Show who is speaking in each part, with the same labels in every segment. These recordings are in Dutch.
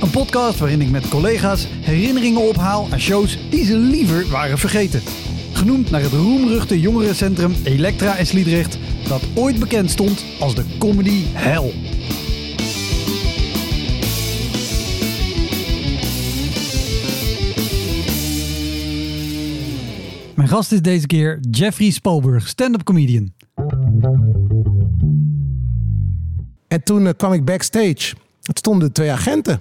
Speaker 1: Een podcast waarin ik met collega's herinneringen ophaal aan shows die ze liever waren vergeten. Genoemd naar het roemruchte jongerencentrum Elektra in Sliedrecht, dat ooit bekend stond als de comedy hell. Mijn gast is deze keer Jeffrey Spalburg, stand-up comedian.
Speaker 2: En toen eh, kwam ik backstage. Het stonden twee agenten.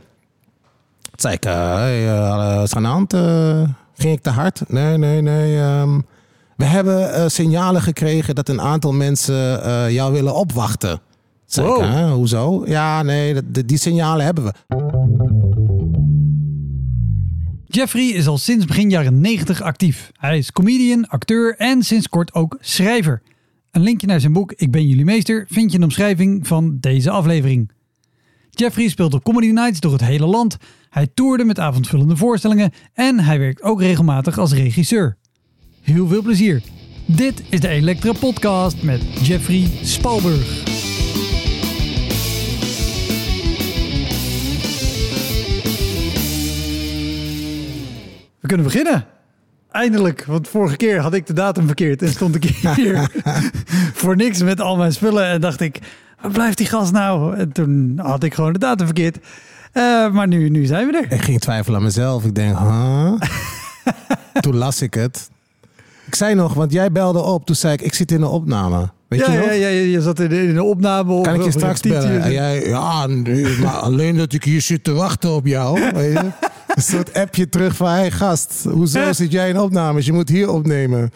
Speaker 2: Zei ik, eh, eh, wat is aan de hand? Eh, ging ik te hard? Nee, nee, nee. ehm, we hebben eh, signalen gekregen dat een aantal mensen eh, jou willen opwachten. Zei
Speaker 1: Wow.
Speaker 2: ik, "Hè, hoezo? Ja, nee, die, die signalen hebben we.
Speaker 1: Jeffrey is al sinds begin jaren 90 actief. Hij is comedian, acteur en sinds kort ook schrijver. Een linkje naar zijn boek Ik ben jullie meester vind je in de omschrijving van deze aflevering. Jeffrey speelt op comedy nights door het hele land. Hij toerde met avondvullende voorstellingen en hij werkt ook regelmatig als regisseur. Heel veel plezier. Dit is de Elektra Podcast met Jeffrey Spalburg. We kunnen beginnen. Eindelijk, want vorige keer had ik de datum verkeerd en stond ik hier voor niks met al mijn spullen en dacht ik, waar blijft die gast nou? En toen had ik gewoon de datum verkeerd. Eh, maar nu, nu zijn we er.
Speaker 2: Ik ging twijfelen aan mezelf. Ik denk, huh? toen las ik het. Ik zei nog, want jij belde op. Toen zei ik, ik zit in een opname. Weet
Speaker 1: Ja,
Speaker 2: je nog?
Speaker 1: ja, ja, je zat in de, in de opname.
Speaker 2: Kan ik je straks bellen? En jij, ja, nee, maar alleen dat ik hier zit te wachten op jou. Weet je? Een soort appje terug van, hey gast, hoezo zit jij in opnames? Je moet hier opnemen.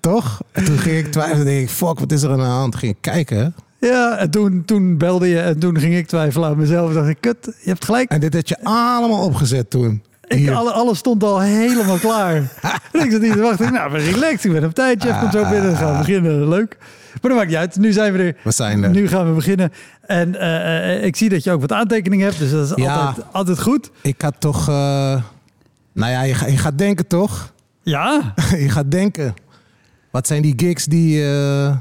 Speaker 2: Toch? En toen ging ik twijfelen. denk ik, fuck, wat is er aan de hand? Ging ik kijken.
Speaker 1: Ja, en toen, toen belde je en toen ging ik twijfelen aan mezelf. Dacht ik, kut, je hebt gelijk.
Speaker 2: En dit had je allemaal opgezet toen.
Speaker 1: Ik, alle, alles stond al helemaal klaar. en ik zat niet te wachten. Ik, Nou, ben relaxed. Ik ben op tijd. Jeff komt zo binnen. Gaan beginnen. Leuk. Maar dat maakt niet uit. Nu zijn we er.
Speaker 2: We zijn er.
Speaker 1: Nu gaan we beginnen. En eh, eh, ik zie dat je ook wat aantekeningen hebt. Dus dat is
Speaker 2: Ja.
Speaker 1: altijd, altijd goed.
Speaker 2: Ik had toch... eh, nou ja, je, ga- je gaat denken toch?
Speaker 1: Ja.
Speaker 2: je gaat denken. Wat zijn die gigs die, eh,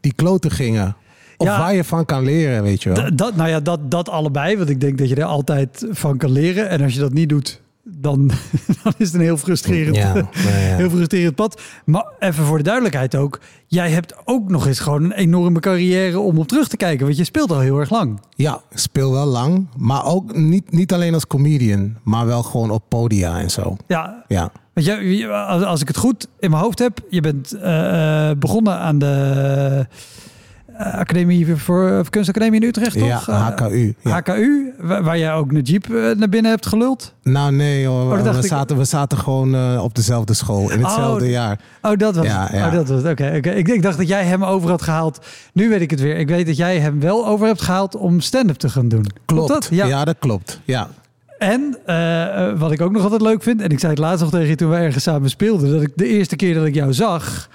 Speaker 2: die kloten gingen? Of
Speaker 1: Ja.
Speaker 2: waar je van kan leren, weet je wel?
Speaker 1: Dat, nou ja, dat, dat allebei. Want ik denk dat je er altijd van kan leren. En als je dat niet doet, dan, dan is het een heel frustrerend,
Speaker 2: Ja, nou ja.
Speaker 1: heel frustrerend pad. Maar even voor de duidelijkheid ook. Jij hebt ook nog eens gewoon een enorme carrière om op terug te kijken. Want je speelt al heel erg lang.
Speaker 2: Ja, ik speel wel lang. Maar ook niet, niet alleen als comedian. Maar wel gewoon op podia en zo.
Speaker 1: Ja,
Speaker 2: Ja.
Speaker 1: Want je- als, ik het goed in mijn hoofd heb, je bent eh, eh, begonnen aan de Academie voor of Kunstacademie in Utrecht,
Speaker 2: Ja,
Speaker 1: toch? Eh,
Speaker 2: HKU. Ja.
Speaker 1: HKU, waar, waar jij ook Najib eh, naar binnen hebt geluld.
Speaker 2: Nou nee hoor,
Speaker 1: dacht
Speaker 2: we,
Speaker 1: ik.
Speaker 2: zaten, we zaten gewoon eh, op dezelfde school. In hetzelfde
Speaker 1: Oh,
Speaker 2: jaar.
Speaker 1: Oh, dat was
Speaker 2: Ja, ja.
Speaker 1: Oh, dat was. Oké. Ik, ik dacht dat jij hem over had gehaald. Nu weet ik het weer. Ik weet dat jij hem wel over hebt gehaald om stand-up te gaan doen.
Speaker 2: Klopt.
Speaker 1: dat?
Speaker 2: Ja. dat klopt. Ja.
Speaker 1: En eh, eh, wat ik ook nog altijd leuk vind, en ik zei het laatst nog tegen je toen we ergens samen speelden, dat ik de eerste keer dat ik jou zag,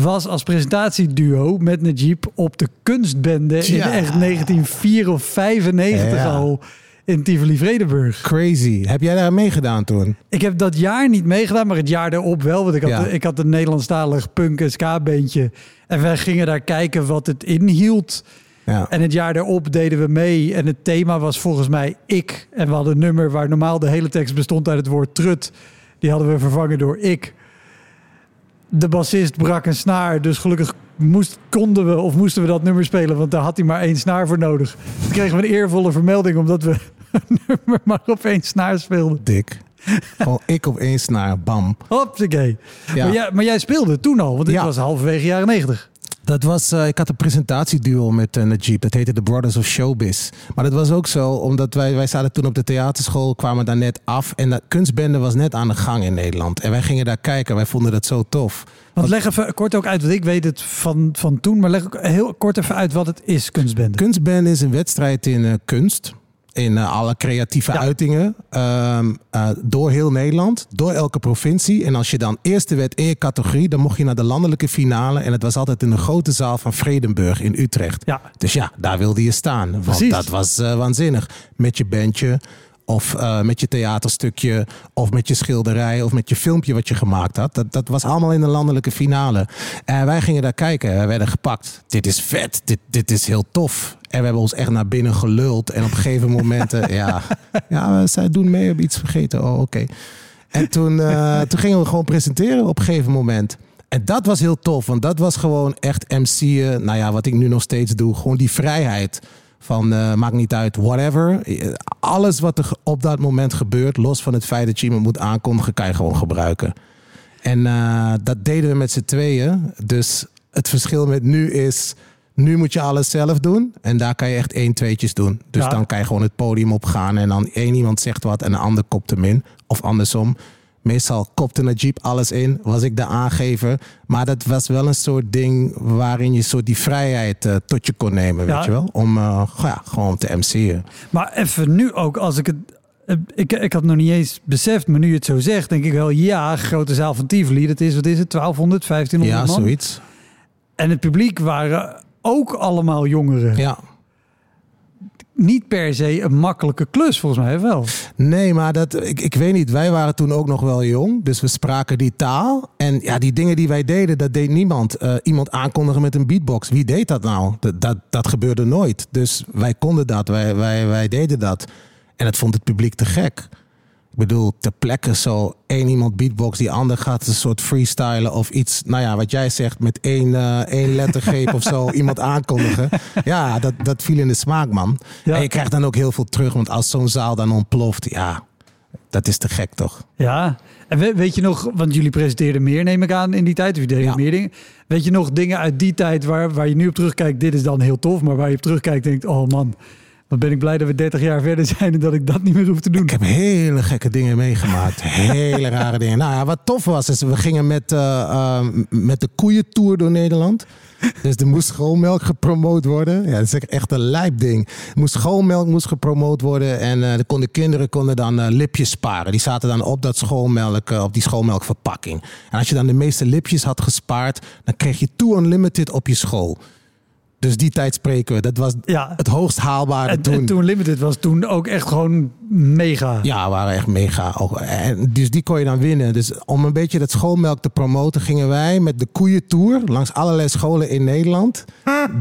Speaker 1: was als presentatieduo met Najib op de kunstbende in echt 1994 of 95
Speaker 2: Ja.
Speaker 1: al in Tivoli-Vredenburg.
Speaker 2: Crazy. Heb jij daar meegedaan toen?
Speaker 1: Ik heb dat jaar niet meegedaan, maar het jaar daarop wel. Want ik had,
Speaker 2: Ja.
Speaker 1: ik had een Nederlandstalig punk- en ska-beentje. En wij gingen daar kijken wat het inhield.
Speaker 2: Ja.
Speaker 1: En het jaar daarop deden we mee. En het thema was volgens mij ik. En we hadden een nummer waar normaal de hele tekst bestond uit het woord trut. Die hadden we vervangen door ik. De bassist brak een snaar. Dus gelukkig moest, konden we of moesten we dat nummer spelen. Want daar had hij maar één snaar voor nodig. Toen kregen we een eervolle vermelding omdat we een nummer maar op één snaar speelden.
Speaker 2: Dik. Gewoon ik op één snaar, bam.
Speaker 1: Hopsakee.
Speaker 2: Ja.
Speaker 1: Maar, jij, maar jij speelde toen al, want dit
Speaker 2: Ja.
Speaker 1: was halverwege jaren negentig.
Speaker 2: Dat was, eh, ik had een presentatieduo met uh, Najib. Dat heette The Brothers of Showbiz. Maar dat was ook zo, omdat wij, wij zaten toen op de theaterschool, kwamen daar net af. En dat kunstbende was net aan de gang in Nederland. En wij gingen daar kijken. Wij vonden dat zo tof.
Speaker 1: Want leg even kort ook uit, want ik weet het van, van toen, maar leg ook heel kort even uit wat het is, kunstbende.
Speaker 2: Kunstbende is een wedstrijd in eh, kunst. In eh, alle creatieve
Speaker 1: Ja.
Speaker 2: uitingen. ehm, eh, door heel Nederland. Door elke provincie. En als je dan eerste werd in je categorie. Dan mocht je naar de landelijke finale. En het was altijd in de grote zaal van Vredenburg in Utrecht.
Speaker 1: Ja.
Speaker 2: Dus ja, daar wilde je staan. Want
Speaker 1: Precies.
Speaker 2: dat was eh, waanzinnig. Met je bandje. Of eh, met je theaterstukje. Of met je schilderij. Of met je filmpje wat je gemaakt had. Dat, dat was allemaal in de landelijke finale. En wij gingen daar kijken. Wij werden gepakt. Dit is vet. Dit, dit is heel tof. En we hebben ons echt naar binnen geluld. En op een gegeven moment... eh, ja, ja, zij doen mee. Hebben iets vergeten. Oh, oké. En toen, eh, toen gingen we gewoon presenteren op een gegeven moment. En dat was heel tof, want dat was gewoon echt MC'en. Nou ja, wat ik nu nog steeds doe. Gewoon die vrijheid van eh, maakt niet uit, whatever. Alles wat er op dat moment gebeurt, los van het feit dat je iemand moet aankondigen, kan je gewoon gebruiken. En eh, dat deden we met z'n tweeën. Dus het verschil met nu is, nu moet je alles zelf doen. En daar kan je echt één, tweetjes doen. Dus
Speaker 1: Ja.
Speaker 2: dan kan je gewoon het podium opgaan en dan één iemand zegt wat en de ander kopt hem in. Of andersom. Meestal kopte Najib alles in, was ik de aangever. Maar dat was wel een soort ding waarin je soort die vrijheid eh, tot je kon nemen,
Speaker 1: Ja.
Speaker 2: weet je wel? Om eh, ja, gewoon te MC'en.
Speaker 1: Maar even nu ook, als ik het... eh, Ik, ik had nog niet eens beseft, maar nu je het zo zegt, denk ik wel, ja, grote zaal van Tivoli, dat is, wat is het, 1200, 1500
Speaker 2: Ja,
Speaker 1: man?
Speaker 2: zoiets.
Speaker 1: En het publiek waren ook allemaal jongeren.
Speaker 2: Ja.
Speaker 1: Niet per se een makkelijke klus, volgens mij wel.
Speaker 2: Nee, maar dat, ik, ik weet niet. Wij waren toen ook nog wel jong. Dus we spraken die taal. En ja, die dingen die wij deden, dat deed niemand. Eh, iemand aankondigen met een beatbox. Wie deed dat nou? Dat, dat, dat gebeurde nooit. Dus wij konden dat. Wij, wij, wij deden dat. En dat vond het publiek te gek. Bedoel, ter plekke zo één iemand beatbox, die ander gaat een soort freestylen of iets. Nou ja, wat jij zegt, met één, eh, één lettergreep of zo iemand aankondigen. Ja, dat, dat viel in de smaak, man.
Speaker 1: Ja.
Speaker 2: En je krijgt dan ook heel veel terug, want als zo'n zaal dan ontploft, ja, dat is te gek toch?
Speaker 1: Ja, en we- weet je nog, want jullie presenteerden meer, neem ik aan, in die tijd. Jullie deden
Speaker 2: Ja.
Speaker 1: meer dingen. Weet je nog dingen uit die tijd waar, waar je nu op terugkijkt, dit is dan heel tof, maar waar je op terugkijkt denkt, oh man, wat ben ik blij dat we 30 jaar verder zijn en dat ik dat niet meer hoef te doen.
Speaker 2: Ik heb hele gekke dingen meegemaakt. Hele rare dingen. Nou ja, wat tof was, is we gingen met, eh, eh, met de koeientour door Nederland. Dus er moest schoolmelk gepromoot worden. Ja, dat is echt een lijp ding. Er moest schoolmelk moest gepromoot worden. En eh, de kinderen konden dan lipjes sparen. Die zaten dan op dat schoolmelk, op die schoolmelkverpakking. En als je dan de meeste lipjes had gespaard, dan kreeg je Two Unlimited op je school. Dus die tijd spreken we. Dat was
Speaker 1: Ja.
Speaker 2: het hoogst haalbare
Speaker 1: En,
Speaker 2: toen.
Speaker 1: en toen Limited was toen ook echt gewoon mega.
Speaker 2: Ja, waren echt mega. En dus die kon je dan winnen. Dus om een beetje dat schoolmelk te promoten, gingen wij met de koeientour langs allerlei scholen in Nederland.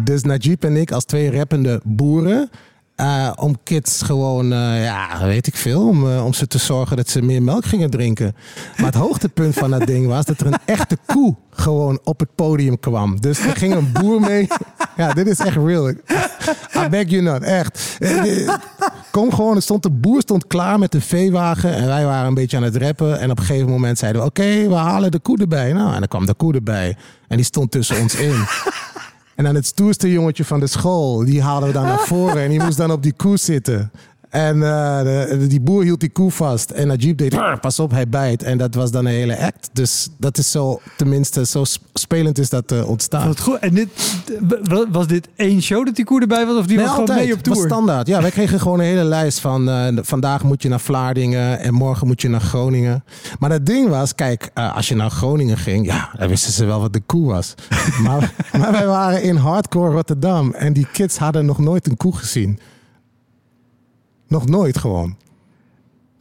Speaker 2: Dus Najib en ik als twee rappende boeren. Eh, om kids gewoon, eh, ja, weet ik veel, om, eh, om ze te zorgen dat ze meer melk gingen drinken. Maar het hoogtepunt van dat ding was dat er een echte koe gewoon op het podium kwam. Dus er ging een boer mee. Ja, dit is echt real. I beg you not, echt. Kom gewoon, er stond de boer stond klaar met de veewagen en wij waren een beetje aan het rappen. En op een gegeven moment zeiden we, oké, we halen de koe erbij. Nou, en dan kwam de koe erbij en die stond tussen ons in. En dan het stoerste jongetje van de school, die haalden we dan naar voren en die moest dan op die koe zitten. En eh, de- die boer hield die koe vast. En Najib deed, "Brr, pas op, hij bijt. En dat was dan een hele act. Dus dat is zo, tenminste, zo sp- spelend is dat eh, ontstaan.
Speaker 1: Wat goed. En dit, was dit één show dat die koer erbij was? Of die
Speaker 2: Nee,
Speaker 1: was gewoon
Speaker 2: altijd.
Speaker 1: mee op
Speaker 2: Het was
Speaker 1: tour?
Speaker 2: standaard. Ja, wij kregen gewoon een hele lijst van eh, vandaag moet je naar Vlaardingen en morgen moet je naar Groningen. Maar het ding was, kijk, als je naar Groningen ging, ja, dan wisten ze wel wat de koe was. maar, maar wij waren in hardcore Rotterdam en die kids hadden nog nooit een koe gezien. Nog nooit gewoon.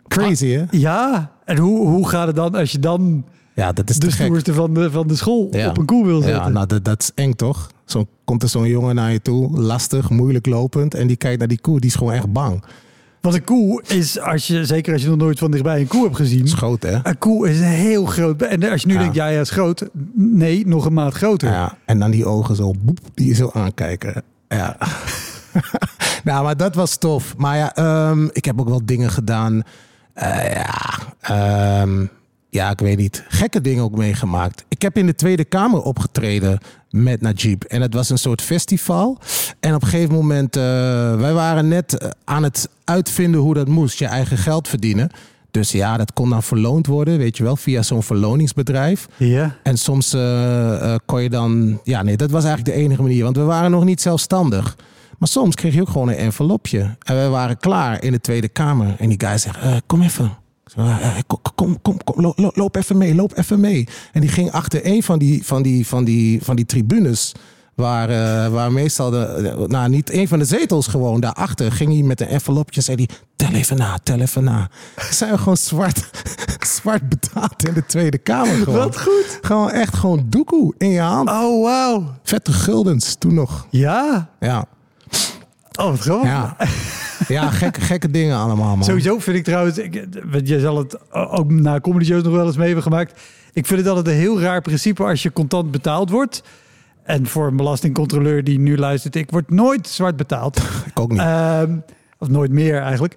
Speaker 2: Crazy, hè?
Speaker 1: Ja, en hoe, hoe gaat het dan als je dan
Speaker 2: Ja, dat is
Speaker 1: de stoerste van de, van de school
Speaker 2: Ja.
Speaker 1: op een koe wil zetten?
Speaker 2: Ja, nou, dat, dat is eng toch? Zo komt er zo'n jongen naar je toe, lastig, moeilijk lopend. En die kijkt naar die koe, die is gewoon echt bang.
Speaker 1: Want een koe is, als je, zeker als je nog nooit van dichtbij een koe hebt gezien...
Speaker 2: Is groot, hè?
Speaker 1: Een koe is een heel groot... En als je nu
Speaker 2: Ja.
Speaker 1: denkt, ja, ja, is groot. Nee, nog een maat groter.
Speaker 2: Ja, en dan die ogen zo, boep, die je zo aankijken. Ja. nou, maar dat was tof. Maar ja, ehm, ik heb ook wel dingen gedaan. Eh, ja, ehm, ja, ik weet niet. Gekke dingen ook meegemaakt. Ik heb in de Tweede Kamer opgetreden met Najib. En het was een soort festival. En op een gegeven moment, uh, wij waren net eh, aan het uitvinden hoe dat moest. Je eigen geld verdienen. Dus ja, dat kon dan verloond worden, weet je wel, via zo'n verloningsbedrijf.
Speaker 1: Ja.
Speaker 2: En soms uh, kon je dan... Ja, nee, dat was eigenlijk de enige manier. Want we waren nog niet zelfstandig. Maar soms kreeg je ook gewoon een envelopje. En we waren klaar in de Tweede Kamer. En die guy zegt, uh, kom even. Kom, kom, kom, kom, loop even mee, loop even mee. En die ging achter een van die, van die, van die, van die tribunes Waar, uh, waar meestal, de, nou niet een van de zetels gewoon daarachter, ging hij met een envelopje en zei hij, tel even na, tel even na. Zijn we gewoon zwart, zwart betaald in de Tweede Kamer gewoon.
Speaker 1: Wat goed.
Speaker 2: Gewoon echt gewoon doekoe in je hand.
Speaker 1: Oh, wauw.
Speaker 2: Vette guldens toen nog.
Speaker 1: Ja?
Speaker 2: Ja.
Speaker 1: Oh, wat grappig.
Speaker 2: Ja. Ja, gekke, gekke dingen allemaal, man.
Speaker 1: Sowieso vind ik trouwens, ik, jij zal het ook na comedy shows nog wel eens mee hebben gemaakt. Ik vind het altijd een heel raar principe als je contant betaald wordt. En voor een belastingcontroleur die nu luistert, ik word nooit zwart betaald.
Speaker 2: Ik ook niet.
Speaker 1: Um, of nooit meer eigenlijk.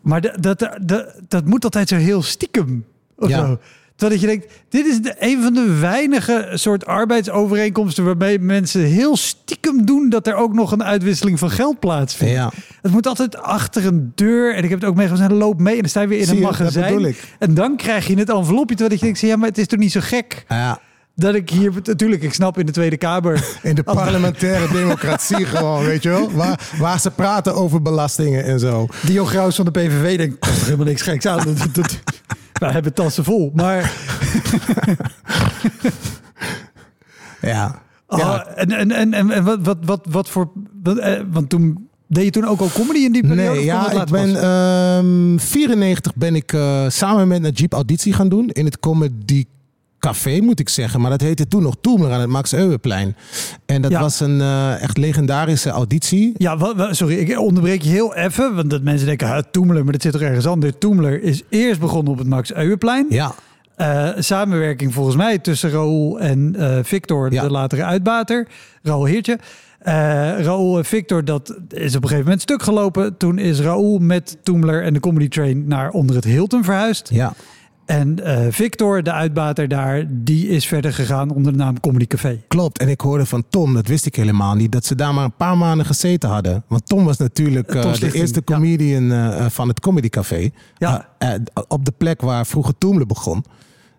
Speaker 1: Maar dat, dat, dat, dat moet altijd zo heel stiekem. Of
Speaker 2: Ja.
Speaker 1: zo. Terwijl dat je denkt, dit is de, een van de weinige soort arbeidsovereenkomsten waarbij mensen heel stiekem doen dat er ook nog een uitwisseling van geld plaatsvindt.
Speaker 2: Ja.
Speaker 1: Het moet altijd achter een deur. En ik heb het ook meegemaakt. Loop mee en dan sta je weer in
Speaker 2: Zie
Speaker 1: een
Speaker 2: dat
Speaker 1: magazijn. En dan krijg je het envelopje. Terwijl je denkt, ja, maar het is toch niet zo gek
Speaker 2: Ja,
Speaker 1: dat ik hier... Natuurlijk, ik snap in de Tweede Kamer...
Speaker 2: in de parlementaire democratie gewoon, weet je wel? Waar, waar ze praten over belastingen en zo.
Speaker 1: Dio Graus van de PVV denkt, helemaal niks geks aan. Dat, dat, dat- wij hebben tassen vol. Maar
Speaker 2: Ja.
Speaker 1: oh,
Speaker 2: ja.
Speaker 1: en, en, en, en, en wat, wat, wat, wat voor... Wat, eh, want toen deed je toen ook al comedy in die periode?
Speaker 2: Nee, ja, ik ben
Speaker 1: pas?
Speaker 2: ehm 94 ben ik eh, samen met Najib auditie gaan doen in het Comedy Café, moet ik zeggen. Maar dat heette toen nog Toemler aan het Max Euweplein. En dat
Speaker 1: Ja.
Speaker 2: was een eh, echt legendarische auditie.
Speaker 1: Ja, sorry, ik onderbreek je heel even. Want dat mensen denken, Toemler, maar dat zit toch ergens anders. Toemler is eerst begonnen op het Max Euweplein.
Speaker 2: Ja,
Speaker 1: Eh, samenwerking volgens mij tussen Raoul en eh, Victor,
Speaker 2: Ja.
Speaker 1: de latere uitbater. Raoul Heertje. Eh Raoul en Victor, dat is op een gegeven moment stuk gelopen. Toen is Raoul met Toemler en de Comedy Train naar onder het Hilton verhuisd.
Speaker 2: ja.
Speaker 1: En eh, Victor, de uitbater daar, die is verder gegaan onder de naam Comedy Café.
Speaker 2: Klopt. En ik hoorde van Tom, dat wist ik helemaal niet, dat ze daar maar een paar maanden gezeten hadden. Want Tom was natuurlijk eh,
Speaker 1: Tom
Speaker 2: de eerste comedian eh, van het Comedy Café.
Speaker 1: Ja.
Speaker 2: Op de plek waar vroeger Toemler begon.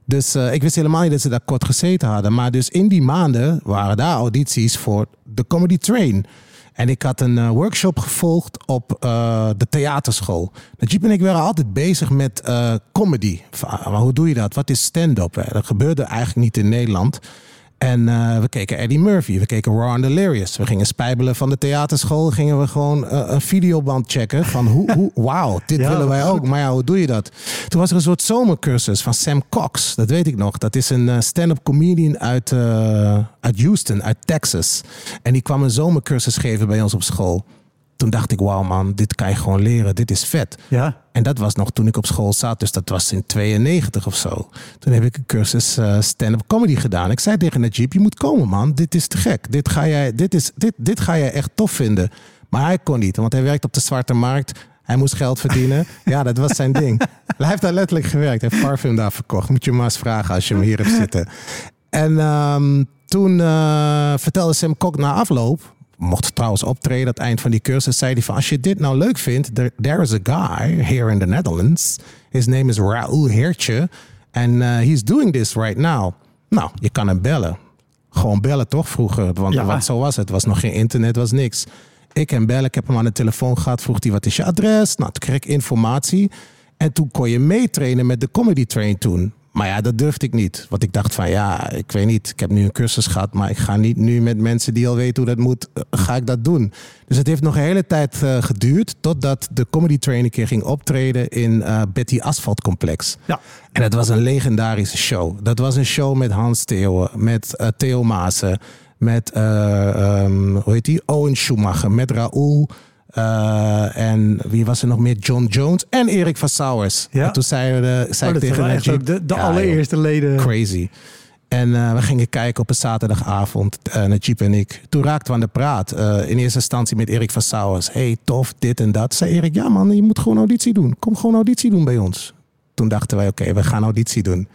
Speaker 2: Dus ik wist helemaal niet dat ze daar kort gezeten hadden. Maar dus in die maanden waren daar audities voor de Comedy Train. En ik had een eh, workshop gevolgd op eh, de theaterschool. Najib en ik waren altijd bezig met eh, comedy. Van, ah, hoe doe je dat? Wat is stand-up? Dat gebeurde eigenlijk niet in Nederland. En eh, we keken Eddie Murphy, we keken Raw and Delirious. We gingen spijbelen van de theaterschool. Gingen we gewoon eh, een videoband checken van hoe, hoe wauw, dit
Speaker 1: Ja,
Speaker 2: willen wij ook. Maar ja, hoe doe je dat? Toen was er een soort zomercursus van Sam Cox. Dat weet ik nog. Dat is een eh, stand-up comedian uit, uit Houston, uit Texas. En die kwam een zomercursus geven bij ons op school. Toen dacht ik, wauw man, dit kan je gewoon leren. Dit is vet.
Speaker 1: Ja.
Speaker 2: En dat was nog toen ik op school zat. Dus dat was in 92 of zo. Toen heb ik een cursus eh, stand-up comedy gedaan. Ik zei tegen Najib, je moet komen man. Dit is te gek. Dit ga jij, dit is, dit, dit ga jij echt tof vinden. Maar hij kon niet, want hij werkt op de zwarte markt. Hij moest geld verdienen. Ja, dat was zijn ding. Hij heeft daar letterlijk gewerkt. Hij heeft parfum daar verkocht. Moet je maar eens vragen als je hem hier hebt zitten. En ehm, toen eh, vertelde Sam Kok na afloop, mocht trouwens optreden aan het eind van die cursus, zei hij van als je dit nou leuk vindt, there, there is a guy here in the Netherlands. His name is Raoul Heertje. En eh, he's doing this right now. Nou, je kan hem bellen. Gewoon bellen toch vroeger, want,
Speaker 1: Ja.
Speaker 2: want zo was het. Het was nog geen internet, was niks. Ik hem bellen, ik heb hem aan de telefoon gehad, vroeg hij wat is je adres? Nou, toen kreeg ik informatie. En toen kon je meetrainen met de Comedy Train toen. Maar ja, dat durfde ik niet. Want ik dacht van ja, ik weet niet. Ik heb nu een cursus gehad, maar ik ga niet nu met mensen die al weten hoe dat moet, eh, ga ik dat doen. Dus het heeft nog een hele tijd eh, geduurd totdat de Comedy Train een keer ging optreden in eh, Betty Asphalt Complex.
Speaker 1: Ja.
Speaker 2: En dat was een legendarische show. Dat was een show met Hans Theo, met Theo Maassen, met eh, ehm, hoe heet die? Owen Schumacher, met Raoul. Eh, en wie was er nog meer? John Jones en Erik van Sauers.
Speaker 1: Ja.
Speaker 2: En toen zei, we de, zei
Speaker 1: Oh,
Speaker 2: ik tegen Najib,
Speaker 1: de, de
Speaker 2: ja,
Speaker 1: allereerste leden.
Speaker 2: crazy. En eh, we gingen kijken op een zaterdagavond, uh, Najib en ik. Toen raakten we aan de praat. Uh, in eerste instantie met Erik van Sauers. hey, tof, dit en dat. Zei Erik, ja man, je moet gewoon auditie doen. Kom gewoon auditie doen bij ons. Toen dachten wij, oké, we gaan auditie doen.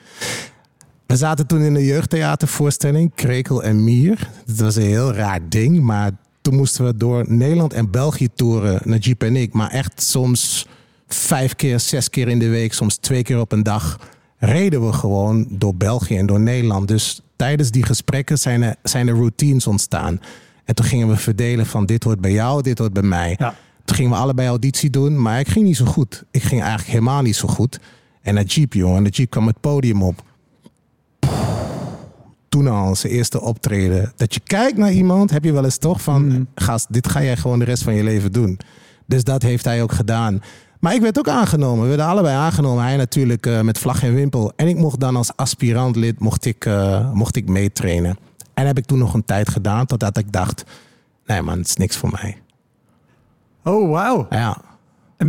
Speaker 2: We zaten toen in een jeugdtheatervoorstelling, Krekel en Mier. Dat was een heel raar ding, maar toen moesten we door Nederland en België toeren, Najib en ik. Maar echt soms vijf keer, zes keer in de week, soms twee keer op een dag reden we gewoon door België en door Nederland. Dus tijdens die gesprekken zijn er, zijn er routines ontstaan. En toen gingen we verdelen van dit hoort bij jou, dit hoort bij mij.
Speaker 1: Ja.
Speaker 2: Toen gingen we allebei auditie doen, maar ik ging niet zo goed. Ik ging eigenlijk helemaal niet zo goed. En Najib, jongen, Najib kwam het podium op. Toen al zijn eerste optreden. Dat je kijkt naar iemand, heb je wel eens toch van...
Speaker 1: Mhm.
Speaker 2: Gast, dit ga jij gewoon de rest van je leven doen. Dus dat heeft hij ook gedaan. Maar ik werd ook aangenomen. We werden allebei aangenomen. Hij natuurlijk eh, met vlag en wimpel. En ik mocht dan als aspirant lid mocht ik, eh, mocht ik meetrainen. En heb ik toen nog een tijd gedaan totdat ik dacht... Nee man, het is niks voor mij.
Speaker 1: Oh, wauw.
Speaker 2: Ja,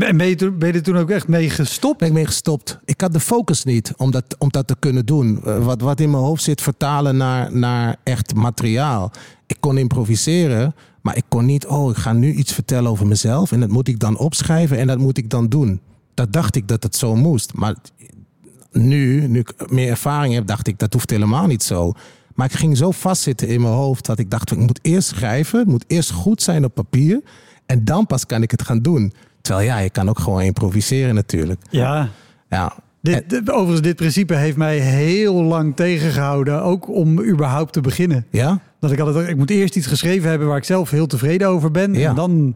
Speaker 1: En ben je, ben je er toen ook echt mee gestopt?
Speaker 2: ben ik mee gestopt. Ik had de focus niet om dat, om dat te kunnen doen. Eh, Wat, wat in mijn hoofd zit, vertalen naar, naar echt materiaal. Ik kon improviseren, maar ik kon niet... oh, ik ga nu iets vertellen over mezelf... en dat moet ik dan opschrijven en dat moet ik dan doen. Dat dacht ik dat het zo moest. Maar nu, nu ik meer ervaring heb, dacht ik... dat hoeft helemaal niet zo. Maar ik ging zo vastzitten in mijn hoofd... dat ik dacht, ik moet eerst schrijven... het moet eerst goed zijn op papier... en dan pas kan ik het gaan doen. Terwijl ja, je kan ook gewoon improviseren natuurlijk.
Speaker 1: Ja.
Speaker 2: Ja,
Speaker 1: Dit, dit- overigens, dit principe heeft mij heel lang tegengehouden. Ook om überhaupt te beginnen.
Speaker 2: ja?
Speaker 1: Dat ik altijd, ik moet eerst iets geschreven hebben waar ik zelf heel tevreden over ben.
Speaker 2: Ja.
Speaker 1: En dan,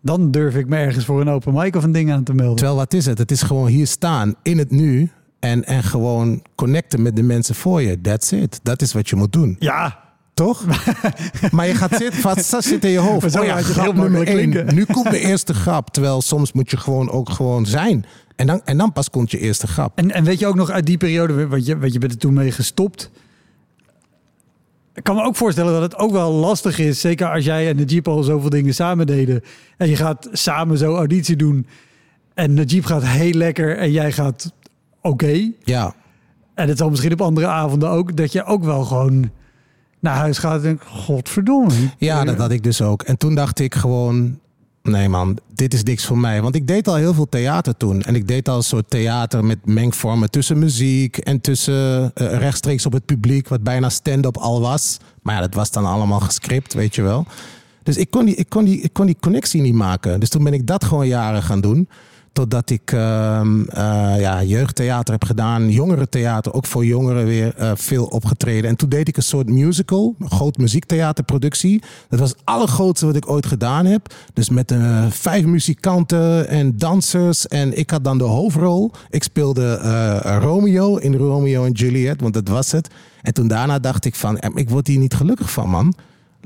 Speaker 1: dan durf ik me ergens voor een open mic of een ding aan te melden.
Speaker 2: Terwijl wat is het? Het is gewoon hier staan in het nu en, en gewoon connecten met de mensen voor je. That's it. Dat is wat je moet doen.
Speaker 1: Ja,
Speaker 2: Toch? maar je gaat zitten, wat zat zit in je hoofd.
Speaker 1: Zo
Speaker 2: Oh ja, grap nummer één.
Speaker 1: klinken.
Speaker 2: Nu komt de eerste grap. Terwijl soms moet je gewoon ook gewoon zijn. En dan, en dan pas komt je eerste grap.
Speaker 1: En, en weet je ook nog uit die periode, want je, want je bent er toen mee gestopt. Ik kan me ook voorstellen dat het ook wel lastig is. Zeker als jij en de Jeep al zoveel dingen samen deden. En je gaat samen zo auditie doen. En de Jeep gaat heel lekker en jij gaat oké.
Speaker 2: Ja.
Speaker 1: En het zal misschien op andere avonden ook. Dat je ook wel gewoon naar huis gaat en denkt, godverdomme.
Speaker 2: Ja, dat had ik dus ook. En toen dacht ik gewoon, nee man, dit is niks voor mij. Want ik deed al heel veel theater toen. En ik deed al een soort theater met mengvormen tussen muziek en tussen eh, rechtstreeks op het publiek, wat bijna stand-up al was. Maar ja, dat was dan allemaal gescript, weet je wel. Dus ik kon, die, ik, kon die, ik kon die connectie niet maken. Dus toen ben ik dat gewoon jaren gaan doen. Totdat ik ehm, eh, ja, jeugdtheater heb gedaan, jongerentheater, ook voor jongeren weer eh, veel opgetreden. En toen deed ik een soort musical, een groot muziektheaterproductie. Dat was het allergrootste wat ik ooit gedaan heb. Dus met eh, vijf muzikanten en dansers. En ik had dan de hoofdrol. Ik speelde Romeo in Romeo en Juliet, want dat was het. En toen daarna dacht ik van, ik word hier niet gelukkig van, man.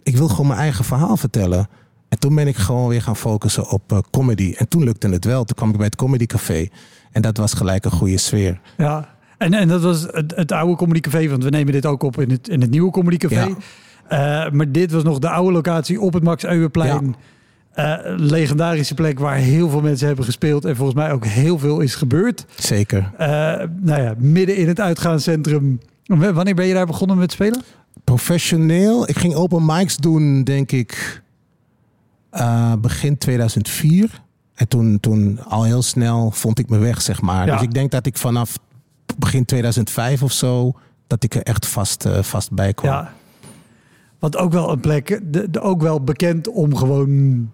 Speaker 2: Ik wil gewoon mijn eigen verhaal vertellen. En toen ben ik gewoon weer gaan focussen op eh, comedy. En toen lukte het wel. Toen kwam ik bij het Comedy Café. En dat was gelijk een goede sfeer.
Speaker 1: Ja, en, en dat was het, het oude Comedy Café, want we nemen dit ook op in het, in het nieuwe Comedy Café. Eh, maar dit was nog de oude locatie op het Max Euweplein. Eh, legendarische plek waar heel veel mensen hebben gespeeld en volgens mij ook heel veel is gebeurd.
Speaker 2: Zeker.
Speaker 1: Nou ja, midden in het uitgaanscentrum. Wanneer ben je daar begonnen met spelen?
Speaker 2: Professioneel. Ik ging open mics doen, denk ik, eh, begin 2004. En toen, toen al heel snel vond ik me weg, zeg maar.
Speaker 1: Ja.
Speaker 2: Dus ik denk dat ik vanaf begin 2005 of zo... dat ik er echt vast, eh, vast bij kwam.
Speaker 1: Ja. Want ook wel een plek, de, de- ook wel bekend om gewoon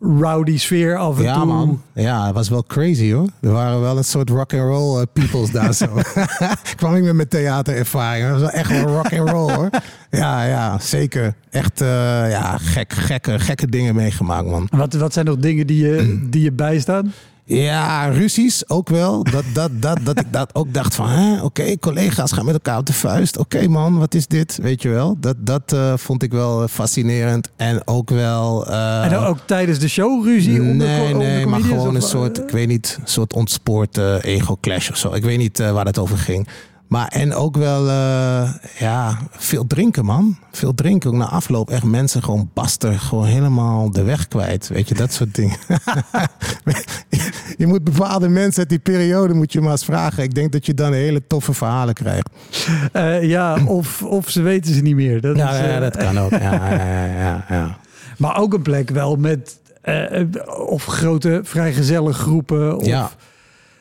Speaker 1: rowdy sfeer af en
Speaker 2: Ja,
Speaker 1: toe.
Speaker 2: man. Ja, het was wel crazy hoor. Er waren wel een soort rock and roll eh, peoples daar zo. Kwam ik met mijn theaterervaring. Dat was wel echt wel rock and roll hoor. Ja, ja, zeker. Echt eh, ja, gek, gekke, gekke dingen meegemaakt, man.
Speaker 1: Wat, wat zijn nog dingen die je, die je bijstaan?
Speaker 2: Ja, ruzies ook wel. Dat, dat, dat, dat ik dat ook dacht van, hè, oké, collega's gaan met elkaar op de vuist. Oké man, wat is dit? Weet je wel. Dat, dat eh, vond ik wel fascinerend. En ook wel... eh,
Speaker 1: en ook tijdens de show ruzie? onder,
Speaker 2: nee,
Speaker 1: onder
Speaker 2: nee, maar gewoon een soort, ik weet niet, een soort ontspoord eh, ego-clash of zo. Ik weet niet waar het over ging. Maar en ook wel, ja, veel drinken, man. Veel drinken. Ook na afloop echt mensen gewoon baster, gewoon helemaal de weg kwijt. Weet je, dat soort dingen. je moet bepaalde mensen uit die periode moet je maar eens vragen. Ik denk dat je dan hele toffe verhalen krijgt.
Speaker 1: Eh, ja, of, of ze weten ze niet meer. Dat
Speaker 2: Ja,
Speaker 1: is,
Speaker 2: ja,
Speaker 1: eh,
Speaker 2: dat kan ook. Ja, ja, ja.
Speaker 1: Maar ook een plek wel met eh, of grote vrijgezelle groepen of
Speaker 2: Ja.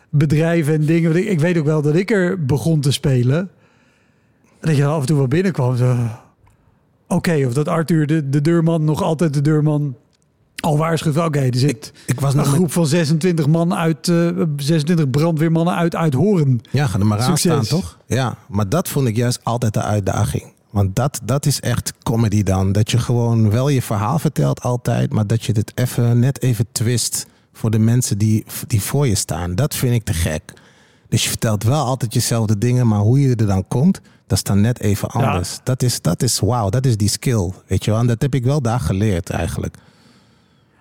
Speaker 1: bedrijven en dingen. Ik, weet ook wel dat ik er begon te spelen. Dat je af en toe wel binnenkwam. Oké, of dat Arthur, de, de deurman, nog altijd de deurman al waarschuwt. van, Oké, er zit
Speaker 2: Ik was
Speaker 1: een
Speaker 2: met-
Speaker 1: groep van 26 man uit, eh 26 brandweermannen uit, uit Horen.
Speaker 2: Ja, ga er maar aan staan, toch? Ja, maar dat vond ik juist altijd de uitdaging. Want dat, dat is echt comedy dan. Dat je gewoon wel je verhaal vertelt altijd, maar dat je het even, net even twist voor de mensen die, die voor je staan. Dat vind ik te gek. Dus je vertelt wel altijd jezelfde dingen, maar hoe je er dan komt, dat is dan net even
Speaker 1: Ja.
Speaker 2: anders. Dat is, dat is wauw, dat is die skill, weet je wel. En dat heb ik wel daar geleerd eigenlijk.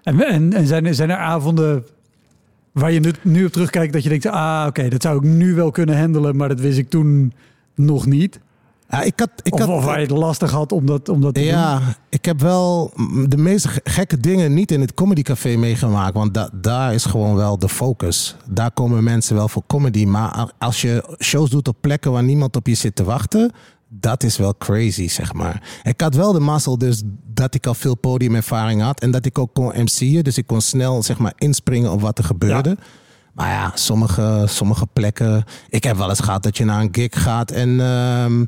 Speaker 1: En, en, en zijn, er- zijn er avonden waar je nu, nu op terugkijkt dat je denkt... ah, oké, dat zou ik nu wel kunnen handelen, maar dat wist ik toen nog niet.
Speaker 2: Ja, ik had, ik
Speaker 1: of,
Speaker 2: had,
Speaker 1: of waar je het lastig had om dat, om dat te doen.
Speaker 2: Ja, ik heb wel de meest ge- gekke dingen niet in het comedycafé meegemaakt. Want da- daar is gewoon wel de focus. Daar komen mensen wel voor comedy. Maar als je shows doet op plekken waar niemand op je zit te wachten. Dat is wel crazy, zeg maar. Ik had wel de mazzel dus dat ik al veel podiumervaring had. En dat ik ook kon MC'en. Dus ik kon snel zeg maar inspringen op wat er gebeurde. Maar ja, sommige, sommige plekken... Ik heb wel eens gehad dat je naar een gig gaat en... ehm,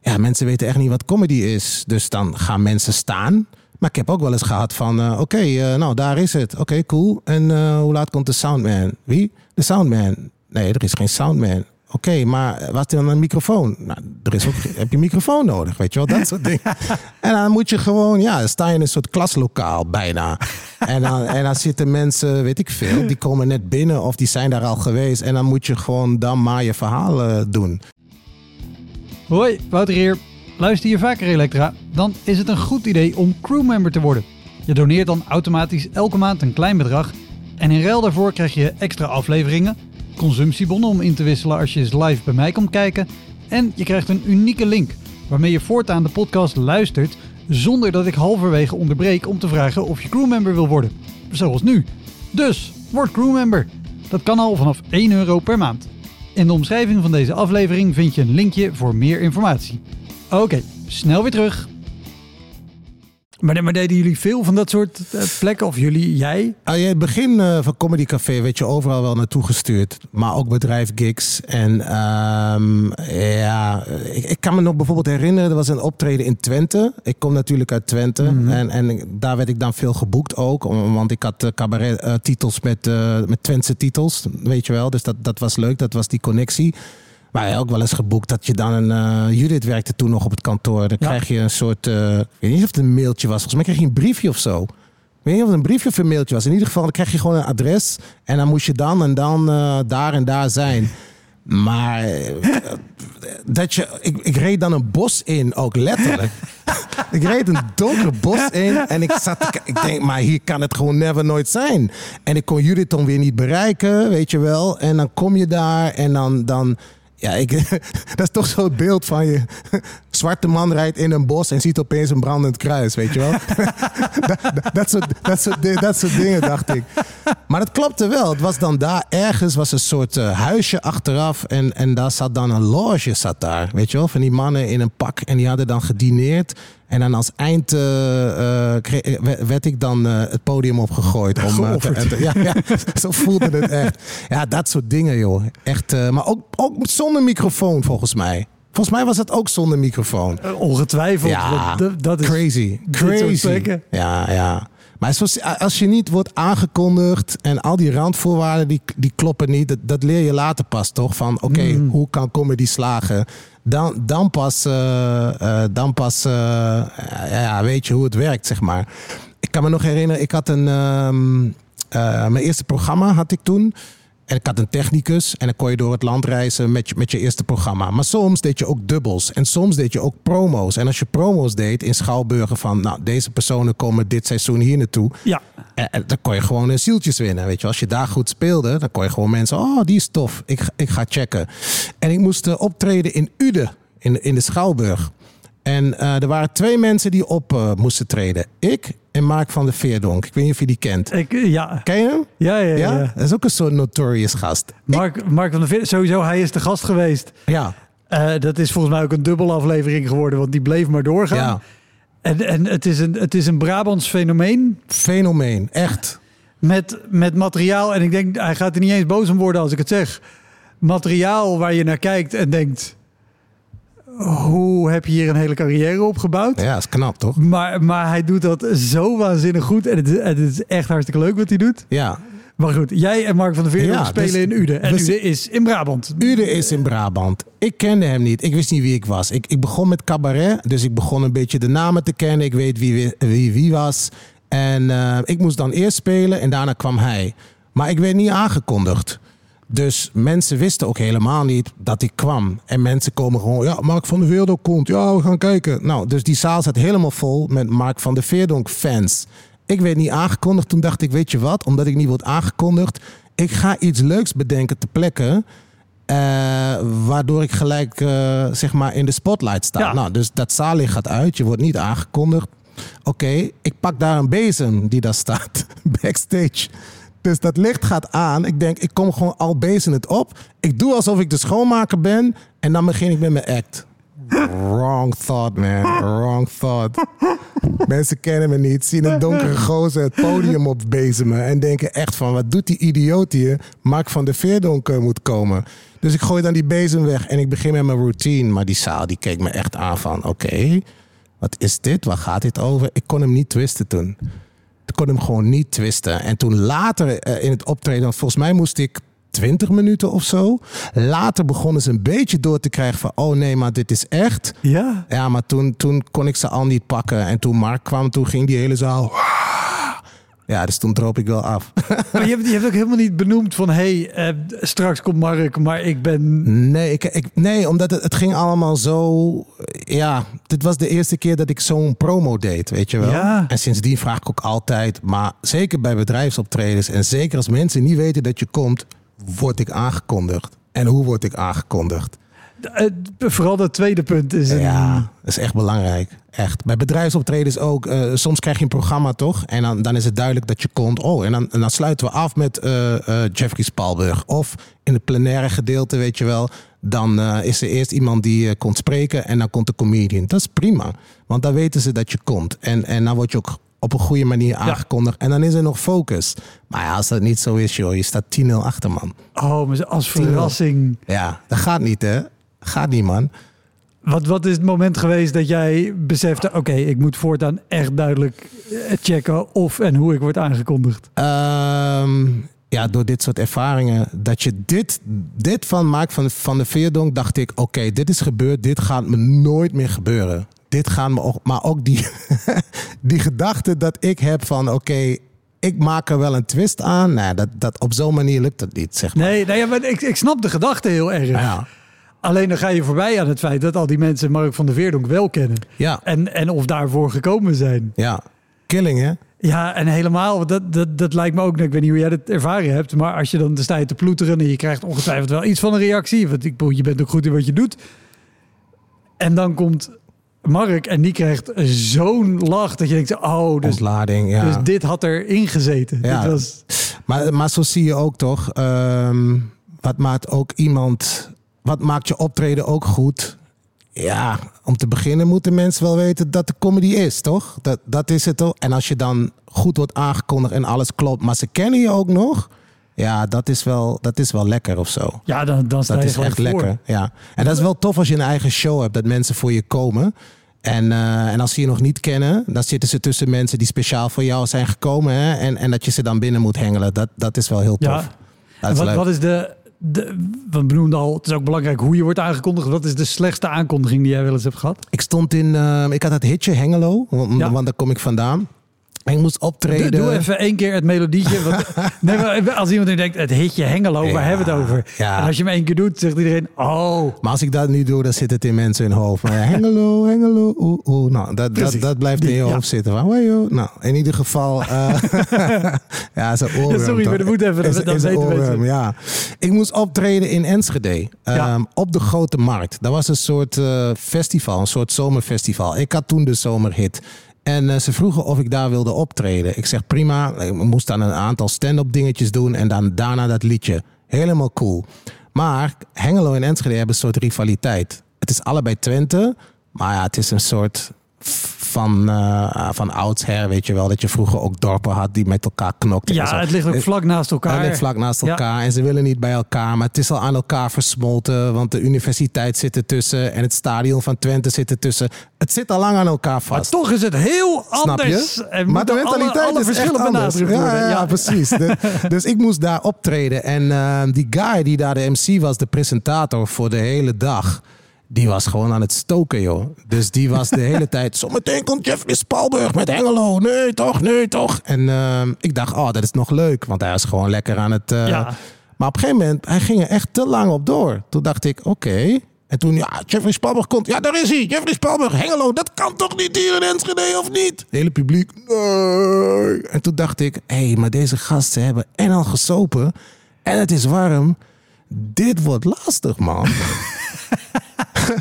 Speaker 2: ja, mensen weten echt niet wat comedy is. Dus dan gaan mensen staan. Maar ik heb ook wel eens gehad van... eh, Oké, eh, nou, daar is het. Oké, cool. En eh, hoe laat komt de soundman? Wie? De soundman. Nee, er is geen soundman. Oké, maar wat dan een microfoon? Nou, er is ook, heb je een microfoon nodig, weet je wel? Dat soort dingen. En dan moet je gewoon... Ja, dan sta je in een soort klaslokaal bijna. En dan, en dan zitten mensen, weet ik veel... die komen net binnen of die zijn daar al geweest. En dan moet je gewoon dan maar je verhaal eh, doen.
Speaker 1: Hoi, Wouter hier. Luister je vaker Elektra? Dan is het een goed idee om crewmember te worden. Je doneert dan automatisch elke maand een klein bedrag. En in ruil daarvoor krijg je extra afleveringen, consumptiebonnen om in te wisselen als je eens live bij mij komt kijken. En je krijgt een unieke link waarmee je voortaan de podcast luistert zonder dat ik halverwege onderbreek om te vragen of je crewmember wil worden. Zoals nu. Dus, word crewmember. Dat kan al vanaf 1 euro per maand. In de omschrijving van deze aflevering vind je een linkje voor meer informatie. Oké, snel weer terug. Maar, maar deden jullie veel van dat soort eh, plekken? Of jullie, jij?
Speaker 2: Ah, ja, het begin eh, van Comedy Café werd je overal wel naartoe gestuurd. Maar ook bedrijfgigs. En ehm, ja, ik, ik kan me nog bijvoorbeeld herinneren, er was een optreden in Twente. Ik kom natuurlijk uit Twente. en, en daar werd ik dan veel geboekt ook. Want ik had cabaret eh, titels met, eh met Twentse titels, weet je wel. Dus dat, dat was leuk, dat was die connectie. Maar ook wel eens geboekt dat je dan een... eh, Judith werkte toen nog op het kantoor. Dan
Speaker 1: Ja.
Speaker 2: krijg je een soort... eh, ik weet niet of het een mailtje was. Volgens mij kreeg je een briefje of zo. Ik weet niet of het een briefje of een mailtje was. In ieder geval dan krijg je gewoon een adres. En dan moest je dan en dan eh, daar en daar zijn. Maar dat je, ik, ik reed dan een bos in, ook letterlijk. ik reed een donker bos in en ik zat, ik denk, maar hier kan het gewoon never nooit zijn. En ik kon Judith dan weer niet bereiken, weet je wel. En dan kom je daar en dan, dan ja, ik, dat is toch zo'n beeld van je. Zwarte man rijdt in een bos en ziet opeens een brandend kruis, weet je wel. dat, dat, soort, dat soort dingen, dacht ik. Maar het klopte wel. Het was dan daar ergens, was een soort eh, huisje achteraf. En, en daar zat dan een loge, zat daar. Weet je wel, van die mannen in een pak. En die hadden dan gedineerd. En dan als eind eh, eh, kreeg- werd- ik dan eh, het podium opgegooid. Om, eh, te- ja, ja, zo voelde het echt. Ja, dat soort dingen, joh. Echt, eh, maar ook, ook zonder microfoon, volgens mij. Volgens mij was het ook zonder microfoon.
Speaker 1: Eh, Ongetwijfeld.
Speaker 2: Ja,
Speaker 1: dat, is
Speaker 2: crazy. Crazy. Ja, ja. Maar zoals, als je niet wordt aangekondigd en al die randvoorwaarden die, die kloppen niet, dat, dat leer je later pas toch? Van oké,
Speaker 1: Mm.
Speaker 2: hoe kan comedy slagen? Dan, dan pas, eh, eh, dan pas eh, ja, weet je hoe het werkt, zeg maar. Ik kan me nog herinneren, ik had een, ehm, eh, mijn eerste programma had ik toen. En ik had een technicus en dan kon je door het land reizen met je, met je eerste programma. Maar soms deed je ook dubbels en soms deed je ook promo's. En als je promo's deed in Schouwburgen van, nou, deze personen komen dit seizoen hier naartoe.
Speaker 1: Ja,
Speaker 2: En, en dan kon je gewoon een zieltjes winnen. Weet je, als je daar goed speelde, dan kon je gewoon mensen, oh, die is tof. Ik, ga- ik ga checken. En ik moest eh, optreden in Uden, in, in de Schouwburg. En eh, er waren twee mensen die op eh, moesten treden. Ik en Mark van der Veerdonk. Ik weet niet of je die kent.
Speaker 1: Ik, ja.
Speaker 2: Ken je hem?
Speaker 1: Ja, ja, ja.
Speaker 2: Ja? Dat is ook een soort notorious gast.
Speaker 1: Mark, Mark van der Veer, sowieso, hij is de gast geweest.
Speaker 2: Ja,
Speaker 1: Eh, dat is volgens mij ook een dubbele aflevering geworden, want die bleef maar doorgaan.
Speaker 2: ja.
Speaker 1: En, en het, is een, het is een Brabants fenomeen
Speaker 2: Fenomeen. Echt.
Speaker 1: met, met materiaal. En ik denk, hij gaat er niet eens boos om worden als ik het zeg. Materiaal waar je naar kijkt en denkt... Hoe heb je hier een hele carrière opgebouwd?
Speaker 2: Ja, is knap toch?
Speaker 1: Maar, maar hij doet dat zo waanzinnig goed. En het, is- het is echt hartstikke leuk wat hij doet.
Speaker 2: Ja.
Speaker 1: Maar goed, jij en Mark van der Veer
Speaker 2: Ja,
Speaker 1: spelen
Speaker 2: dus-
Speaker 1: in Uden. En Uden is in Brabant.
Speaker 2: Ude is in Brabant. Ik kende hem niet. Ik wist niet wie ik was. Ik, ik begon met cabaret, dus ik begon een beetje de namen te kennen. Ik weet wie wie, wie, wie was. En eh, ik moest dan eerst spelen en daarna kwam hij. Maar ik werd niet aangekondigd. Dus mensen wisten ook helemaal niet dat ik kwam. En mensen komen gewoon, ja, Mark van der Veerdonk komt. Ja, we gaan kijken. Nou, dus die zaal zat helemaal vol met Mark van der Veerdonk fans. Ik werd niet aangekondigd. Toen dacht ik, weet je wat? Omdat ik niet word aangekondigd. Ik ga iets leuks bedenken te plekken. Eh, waardoor ik gelijk eh, zeg maar in de spotlight sta.
Speaker 1: Ja.
Speaker 2: Nou, dus dat zaallicht gaat uit. Je wordt niet aangekondigd. Oké, ik pak daar een bezem die daar staat. Backstage. Dus dat licht gaat aan. Ik denk, ik kom gewoon al bezem het op. Ik doe alsof ik de schoonmaker ben. En dan begin ik met mijn act. Wrong thought, man. Wrong thought. Mensen kennen me niet, zien een donkere gozer het podium op bezemen en denken echt van, wat doet die idioot hier? Mark van der Veerdonk eh, moet komen. Dus ik gooi dan die bezem weg en ik begin met mijn routine. Maar die zaal die keek me echt aan van, oké, wat is dit? Waar gaat dit over? Ik kon hem niet twisten toen. Ik kon hem gewoon niet twisten. En toen later eh, in het optreden, want volgens mij moest ik 20 minuten of zo. Later begonnen ze een beetje door te krijgen van, oh nee, maar dit is echt.
Speaker 1: Ja.
Speaker 2: Ja, maar toen, toen kon ik ze al niet pakken. En toen Mark kwam, toen ging die hele zaal. Ja, dus toen droop ik wel af.
Speaker 1: Maar je hebt, je hebt ook helemaal niet benoemd van... hé, hey, eh, straks komt Mark, maar ik ben...
Speaker 2: Nee, ik, ik, nee omdat het, het ging allemaal zo. Ja, dit was de eerste keer dat ik zo'n promo deed, weet je wel.
Speaker 1: Ja.
Speaker 2: En sindsdien vraag ik ook altijd, maar zeker bij bedrijfsoptredens en zeker als mensen niet weten dat je komt, word ik aangekondigd. En hoe word ik aangekondigd?
Speaker 1: Eh, vooral dat tweede punt is een...
Speaker 2: Ja, dat is echt belangrijk. Echt. Bij bedrijfsoptredens ook. eh, soms krijg je een programma toch? En dan, dan is het duidelijk dat je komt. Oh, en dan, en dan sluiten we af met eh, eh, Jeffrey Spalburg. Of in het plenaire gedeelte, weet je wel. Dan is er eerst iemand die komt spreken en dan komt de comedian. Dat is prima. Want dan weten ze dat je komt. En, en dan word je ook op een goede manier aangekondigd. En dan is er nog focus. Maar ja, als dat niet zo is, joh. Je staat 10-0 achter, man.
Speaker 1: Oh, maar als verrassing.
Speaker 2: Ja, dat gaat niet, hè. Gaat niet, man.
Speaker 1: Wat, wat is het moment geweest dat jij besefte... oké, ik moet voortaan echt duidelijk eh, checken... of en hoe ik word aangekondigd?
Speaker 2: Ehm, ja, door dit soort ervaringen. Dat je dit, dit van maakt van, van de Veerdonk, dacht ik: oké, dit is gebeurd. Dit gaat me nooit meer gebeuren. Dit gaat me ook, maar ook die, die gedachte dat ik heb van: oké, ik maak er wel een twist aan. Nou, dat, dat, op zo'n manier lukt dat niet, zeg maar.
Speaker 1: Nee, nee ja, maar ik, ik snap de gedachte heel erg.
Speaker 2: Ja,
Speaker 1: Alleen dan ga je voorbij aan het feit... dat al die mensen Mark van der Veerdonk wel kennen.
Speaker 2: ja,
Speaker 1: En, en of daarvoor gekomen zijn.
Speaker 2: ja. Killing, hè?
Speaker 1: Ja, en helemaal, dat, dat, dat lijkt me ook, ik weet niet hoe jij dat ervaren hebt, maar als je dan de sta je te ploeteren en je krijgt ongetwijfeld wel iets van een reactie, want ik bedoel, je bent ook goed in wat je doet. En dan komt Mark en die krijgt zo'n lach dat je denkt, oh, dus,
Speaker 2: Ontlading, ja.
Speaker 1: dus dit had erin gezeten.
Speaker 2: Ja.
Speaker 1: Dit was,
Speaker 2: Maar, maar zo zie je ook toch. ehm, wat maakt ook iemand. Wat maakt je optreden ook goed? Ja, om te beginnen moeten mensen wel weten dat de comedy is, toch? Dat, dat is het toch? En als je dan goed wordt aangekondigd en alles klopt, maar ze kennen je ook nog. Ja, dat is wel, dat is wel lekker of zo.
Speaker 1: ja, dan, dan sta
Speaker 2: Dat is echt
Speaker 1: voor.
Speaker 2: lekker. Ja. En dat is wel tof als je een eigen show hebt, dat mensen voor je komen. En, eh, en als ze je nog niet kennen, dan zitten ze tussen mensen die speciaal voor jou zijn gekomen. Hè? En, en dat je ze dan binnen moet hengelen. Dat, dat is wel heel tof.
Speaker 1: Ja.
Speaker 2: Is
Speaker 1: wat, wat is de, de, we benoemden al, het is ook belangrijk hoe je wordt aangekondigd. Wat is de slechtste aankondiging die jij wel eens hebt gehad?
Speaker 2: Ik stond in, eh, ik had het hitje Hengelo, want,
Speaker 1: Ja.
Speaker 2: want daar kom ik vandaan. Ik moest optreden.
Speaker 1: Doe, doe even één keer het melodietje. Want, nee, maar als iemand nu denkt, het hitje Hengelo, waar hebben we het over?
Speaker 2: ja.
Speaker 1: En als je hem één keer doet, zegt iedereen, oh.
Speaker 2: Maar als ik dat nu doe, dan zit het in mensen in hun hoofd. Maar Hengelo, Hengelo, oeh, oeh. Nou, dat, dat,
Speaker 1: Precies.
Speaker 2: dat blijft in je
Speaker 1: ja.
Speaker 2: hoofd zitten. Van, wajo. Nou, in ieder geval... eh ja, oorworm.
Speaker 1: Sorry,
Speaker 2: toch?
Speaker 1: maar dat moet even,
Speaker 2: Is-
Speaker 1: dat
Speaker 2: is een
Speaker 1: weten mensen.
Speaker 2: oorworm, ja. Ik moest optreden in Enschede. Ehm, op de Grote Markt. Dat was een soort eh, festival, een soort zomerfestival. Ik had toen de zomerhit. En eh, ze vroegen of ik daar wilde optreden. Ik zeg prima. Ik moest dan een aantal stand-up dingetjes doen. En dan daarna dat liedje. Helemaal cool. Maar Hengelo en Enschede hebben een soort rivaliteit. Het is allebei Twente. Maar ja, het is een soort van, eh, van oudsher, weet je wel. Dat je vroeger ook dorpen had die met elkaar knokten. en zo.
Speaker 1: Ja, het ligt ook
Speaker 2: Het-
Speaker 1: vlak naast elkaar.
Speaker 2: het ligt vlak naast
Speaker 1: Ja.
Speaker 2: elkaar en ze willen niet bij elkaar. Maar het is al aan elkaar versmolten. Want de universiteit zit ertussen en het stadion van Twente zit ertussen. Het zit al lang aan elkaar
Speaker 1: Maar
Speaker 2: vast.
Speaker 1: toch is het heel
Speaker 2: Snap
Speaker 1: anders.
Speaker 2: je?
Speaker 1: En
Speaker 2: maar de
Speaker 1: alle-
Speaker 2: mentaliteit
Speaker 1: alle
Speaker 2: is echt
Speaker 1: verschillen
Speaker 2: anders.
Speaker 1: benadrukt
Speaker 2: Ja, precies. De- dus ik moest daar optreden. En eh, die guy die daar de MC was, de presentator voor de hele dag... Die was gewoon aan het stoken, joh. Dus die was de hele tijd... Zometeen komt Jeffrey Spalburg met Hengelo. Nee, toch, nee, toch. En eh, ik dacht, oh, dat is nog leuk. Want hij was gewoon lekker aan het... eh,
Speaker 1: Ja.
Speaker 2: Maar op een gegeven moment, hij ging er echt te lang op door. Toen dacht ik, oké. En toen, ja, Jeffrey Spalburg komt. Ja, daar is hij. Jeffrey Spalburg, Hengelo. Dat kan toch niet hier in Enschede, of niet? Het hele publiek, nee. En toen dacht ik, hé, hey, maar deze gasten hebben en al gesopen. En het is warm. Dit wordt lastig, man.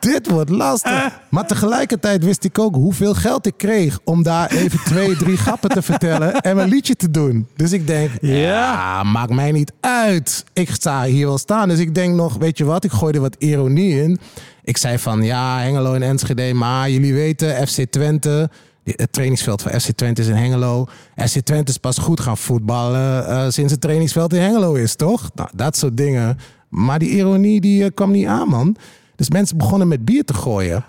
Speaker 2: Dit wordt lastig. Maar tegelijkertijd wist ik ook hoeveel geld ik kreeg om daar even twee, drie grappen te vertellen en mijn liedje te doen. Dus ik denk,
Speaker 1: Ja.
Speaker 2: ja, maakt mij niet uit. Ik sta hier wel staan. Dus ik denk nog, weet je wat, ik gooi er wat ironie in. Ik zei van, ja, Hengelo en Enschede, maar jullie weten, FC Twente... Het trainingsveld van FC Twente is in Hengelo. FC Twente is pas goed gaan voetballen eh, sinds het trainingsveld in Hengelo is, toch? Nou, dat soort dingen. Maar die ironie die, eh, kwam niet aan, man. Dus mensen begonnen met bier te gooien.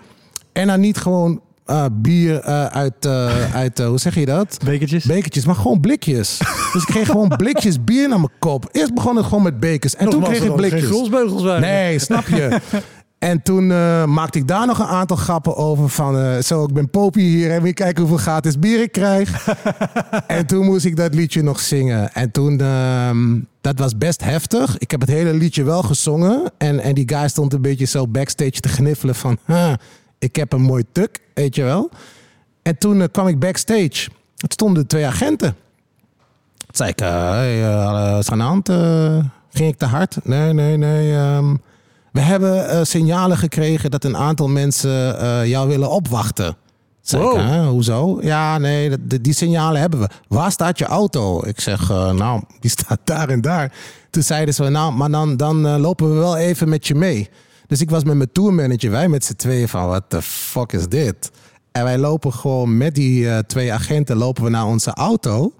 Speaker 2: En dan niet gewoon eh, bier eh, uit, uit hoe zeg je dat?
Speaker 1: Bekertjes.
Speaker 2: Bekertjes, maar gewoon blikjes. Dus ik kreeg gewoon blikjes bier naar mijn kop. Eerst begon het gewoon met bekers. En toen kreeg ik
Speaker 1: geen
Speaker 2: blikjes.
Speaker 1: grolsbeugels waren.
Speaker 2: Nee, snap je? En toen maakte ik daar nog een aantal grappen over van... zo, ik ben Popie hier en weer kijken hoeveel gratis bier ik krijg. en toen moest ik dat liedje nog zingen. En toen, ehm, dat was best heftig. Ik heb het hele liedje wel gezongen. En, en die guy stond een beetje zo backstage te gniffelen van... "Huh, ik heb een mooi tuk, weet je wel. En toen eh, kwam ik backstage. Het stonden twee agenten. Toen zei ik, eh, hey, er aan ging ik te hard? Nee, nee, nee. ehm, we hebben signalen gekregen dat een aantal mensen jou willen opwachten. Zeg ik,
Speaker 1: Wow.
Speaker 2: "Hè, hoezo? Ja, nee, dat- die, signalen hebben we. Waar staat je auto? Ik zeg, eh, nou, die staat daar en daar. Toen zeiden ze, nou, maar dan, dan eh, lopen we wel even met je mee. Dus ik was met mijn tourmanager, wij met z'n tweeën van, what the fuck is dit? En wij lopen gewoon met die eh, twee agenten lopen we naar onze auto.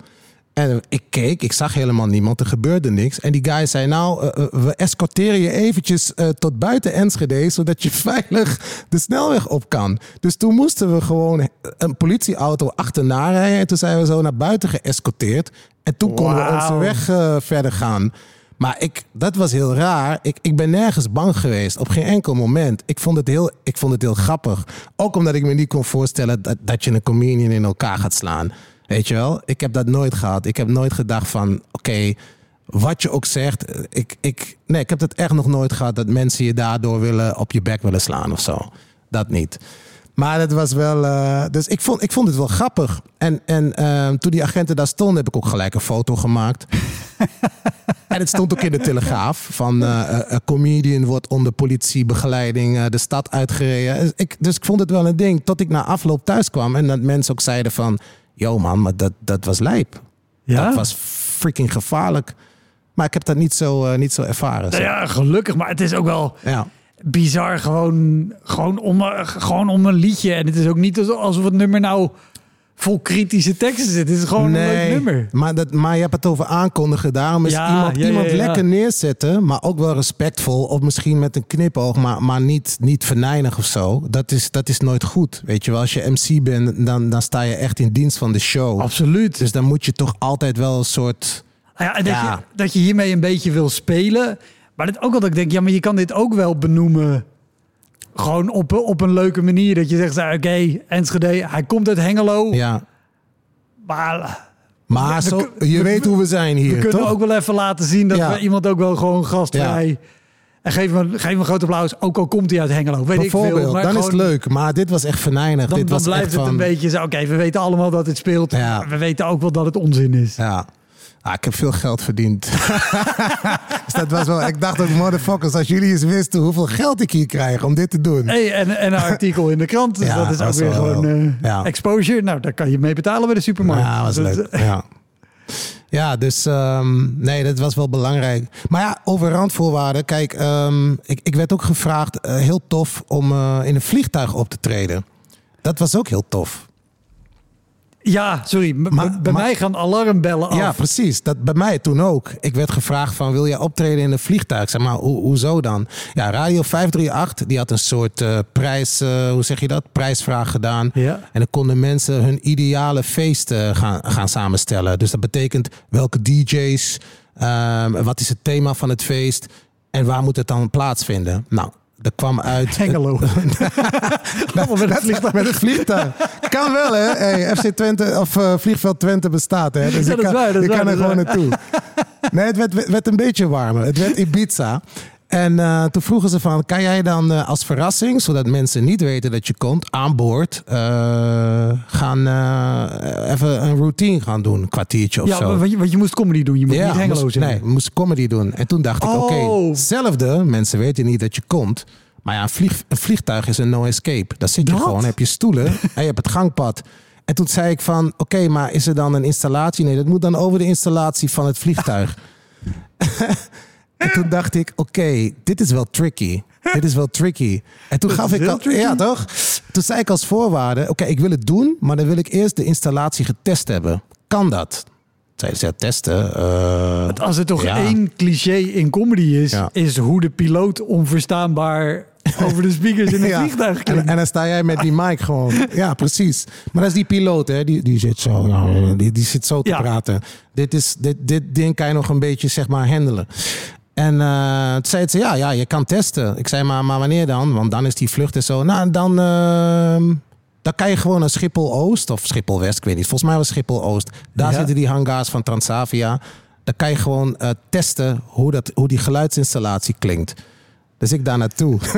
Speaker 2: En ik keek, ik zag helemaal niemand, er gebeurde niks. En die guy zei, nou, eh, eh, we escorteren je eventjes eh, tot buiten Enschede... zodat je veilig de snelweg op kan. Dus toen moesten we gewoon een politieauto achterna rijden. En toen zijn we zo naar buiten geëscorteerd. En toen konden we onze weg verder gaan. Maar ik, dat was heel raar. Ik, ik ben nergens bang geweest. Op geen enkel moment. Ik vond het heel, ik vond het heel grappig. Ook omdat ik me niet kon voorstellen dat, dat je een comedian in elkaar gaat slaan. Weet je wel? Ik heb dat nooit gehad. Ik heb nooit gedacht van, oké, wat je ook zegt. Ik, ik, nee, ik heb het echt nog nooit gehad dat mensen je daardoor willen, op je bek willen slaan of zo. Dat niet. Maar het was wel. eh, dus ik vond, ik vond het wel grappig. En, en eh, toen die agenten daar stonden, heb ik ook gelijk een foto gemaakt. en het stond ook in de telegraaf: van eh, een comedian wordt onder politiebegeleiding de stad uitgereden. Dus ik, dus ik vond het wel een ding. Tot ik na afloop thuis kwam en dat mensen ook zeiden: van... Yo man, maar dat, dat was lijp.
Speaker 1: Ja?
Speaker 2: Dat was freaking gevaarlijk. Maar ik heb dat niet zo, eh, niet zo ervaren.
Speaker 1: Nou
Speaker 2: zo.
Speaker 1: ja, gelukkig. Maar het is ook wel
Speaker 2: Ja.
Speaker 1: bizar gewoon, gewoon, om, gewoon om een liedje. En het is ook niet alsof het nummer nou vol kritische teksten zit. Het is gewoon een leuk nummer.
Speaker 2: Maar, dat, maar je hebt het over aankondigen. Daarom is
Speaker 1: Ja,
Speaker 2: iemand,
Speaker 1: ja,
Speaker 2: iemand
Speaker 1: ja,
Speaker 2: lekker neerzetten, maar ook wel respectvol. Of misschien met een knipoog, maar, maar niet, niet venijnig of zo. Dat is, dat is nooit goed. Weet je wel, als je MC bent, dan, dan sta je echt in dienst van de show.
Speaker 1: Absoluut.
Speaker 2: Dus dan moet je toch altijd wel een soort...
Speaker 1: Nou ja, dat. Je, dat je hiermee een beetje wil spelen. Maar dat ook wel dat ik denk, ja, maar je kan dit ook wel benoemen. Gewoon op, op een leuke manier. Dat je zegt, nou, oké, Enschede, hij komt uit Hengelo.
Speaker 2: Ja,
Speaker 1: Maar
Speaker 2: Maar
Speaker 1: We-
Speaker 2: zo,
Speaker 1: we-
Speaker 2: je
Speaker 1: we-
Speaker 2: weet hoe we zijn
Speaker 1: we
Speaker 2: hier,
Speaker 1: kunnen
Speaker 2: toch?
Speaker 1: ook wel even laten zien dat
Speaker 2: Ja.
Speaker 1: we iemand ook wel gewoon gastvrij... En geef hem, een- geef hem een groot applaus, ook al komt hij uit Hengelo. Weet ik veel.
Speaker 2: Bijvoorbeeld,
Speaker 1: Maar
Speaker 2: dan is het leuk. Maar dit was echt venijnig.
Speaker 1: Dan,
Speaker 2: dit
Speaker 1: dan
Speaker 2: was
Speaker 1: blijft
Speaker 2: echt
Speaker 1: het
Speaker 2: van,
Speaker 1: een beetje zo. Oké, we weten allemaal dat het speelt.
Speaker 2: Ja.
Speaker 1: maar We weten ook wel dat het onzin is.
Speaker 2: Ja. Ah, ik heb veel geld verdiend. dus dat was wel, ik dacht ook, motherfuckers, als jullie eens wisten hoeveel geld ik hier krijg om dit te doen.
Speaker 1: Hey, en, en een artikel in de krant. Dus
Speaker 2: Ja,
Speaker 1: dat is ook weer gewoon eh,
Speaker 2: ja.
Speaker 1: exposure. Nou, daar kan je mee betalen bij de supermarkt.
Speaker 2: Ja, was leuk.
Speaker 1: eh,
Speaker 2: Ja. Ja, dus ehm, nee, dat was wel belangrijk. Maar ja, over randvoorwaarden. Kijk, ehm, ik, ik werd ook gevraagd, eh, heel tof, om eh, in een vliegtuig op te treden. Dat was ook heel tof.
Speaker 1: Ja, sorry. m-
Speaker 2: Maar-
Speaker 1: bij
Speaker 2: maar-
Speaker 1: mij gaan alarmbellen af.
Speaker 2: Ja, precies. Dat bij mij toen ook. Ik werd gevraagd van, wil jij optreden in een vliegtuig? Zeg maar, ho- hoezo dan? Ja, Radio 538, die had een soort eh, prijs, eh, hoe zeg je dat? Prijsvraag gedaan.
Speaker 1: Ja.
Speaker 2: En dan konden mensen hun ideale feest gaan, gaan samenstellen. Dus dat betekent welke DJ's, ehm, wat is het thema van het feest en waar moet het dan plaatsvinden? Nou, dat kwam uit.
Speaker 1: Hengelo. Met.
Speaker 2: Met een vliegtuig. Kan wel, hè? Hey, FC Twente of eh, Vliegveld Twente bestaat, hè? Dus
Speaker 1: Ja,
Speaker 2: kan,
Speaker 1: waar,
Speaker 2: kan er gewoon naartoe. Nee, het werd, werd een beetje warmer. Het werd Ibiza. En eh, toen vroegen ze van, kan jij dan eh, als verrassing, zodat mensen niet weten dat je komt, aan boord gaan even een routine gaan doen, een kwartiertje of
Speaker 1: Ja,
Speaker 2: zo.
Speaker 1: want je, want je moest comedy doen. Je moet niet Hengelo
Speaker 2: moest,
Speaker 1: zijn.
Speaker 2: Nee, we moesten comedy doen. En toen dacht ik,
Speaker 1: Oh.
Speaker 2: oké, hetzelfde. Mensen weten niet dat je komt. Maar ja, een, vlieg, een vliegtuig is een no escape. Daar zit je
Speaker 1: Dat?
Speaker 2: gewoon, heb je stoelen en je hebt het gangpad. En toen zei ik van, oké, maar is er dan een installatie? Nee, dat moet dan over de installatie van het vliegtuig. en toen dacht ik, oké, dit is wel tricky. Dit is wel tricky. En toen
Speaker 1: Dat
Speaker 2: gaf ik al,
Speaker 1: tricky.
Speaker 2: ja toch? Toen zei ik als voorwaarde, oké, ik wil het doen, maar dan wil ik eerst de installatie getest hebben. Kan dat? Zeiden ze, testen. eh,
Speaker 1: Als er toch
Speaker 2: Ja.
Speaker 1: één cliché in comedy is,
Speaker 2: Ja.
Speaker 1: is hoe de piloot onverstaanbaar over de speakers in een
Speaker 2: Ja.
Speaker 1: vliegtuig
Speaker 2: En,
Speaker 1: klinkt.
Speaker 2: en dan sta jij met die mic gewoon. Ja, precies. Maar dat is die piloot, hè? Die, die zit zo, die, die zit zo te
Speaker 1: Ja.
Speaker 2: praten. Dit, is, dit, dit ding kan je nog een beetje, zeg maar, handelen. En eh, toen zei ze, ja, ja, je kan testen. Ik zei, maar, maar wanneer dan? Want dan is die vlucht en zo. Nou, dan, ehm, dan kan je gewoon naar Schiphol-Oost of Schiphol-West, ik weet niet. Volgens mij was Schiphol-Oost. Daar
Speaker 1: Ja.
Speaker 2: zitten die hangars van Transavia. Dan kan je gewoon eh, testen hoe, dat, hoe die geluidsinstallatie klinkt. Dus ik daar naartoe.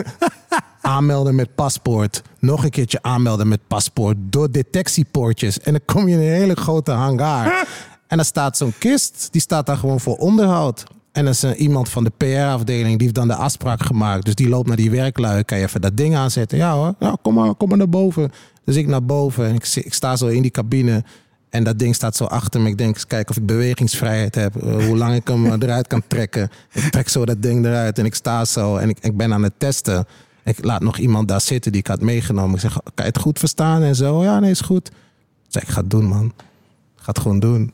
Speaker 2: aanmelden met paspoort. Nog een keertje aanmelden met paspoort. Door detectiepoortjes. En dan kom je in een hele grote hangar. En dan staat zo'n kist. Die staat daar gewoon voor onderhoud. En dan is iemand van de PR-afdeling. Die heeft dan de afspraak gemaakt. Dus die loopt naar die werklui. Kan je even dat ding aanzetten? Ja hoor. Ja, kom, maar, kom maar naar boven. Dus ik naar boven. En ik, ik sta zo in die cabine. En dat ding staat zo achter me. Ik denk eens kijken of ik bewegingsvrijheid heb. eh, hoe lang ik hem eh, eruit kan trekken. Ik trek zo dat ding eruit en ik sta zo. En ik, ik ben aan het testen. Ik laat nog iemand daar zitten die ik had meegenomen. Ik zeg, kan je het goed verstaan? En zo, ja, nee, is goed. Ik zeg, ik ga het doen, man. Ik ga het gewoon doen.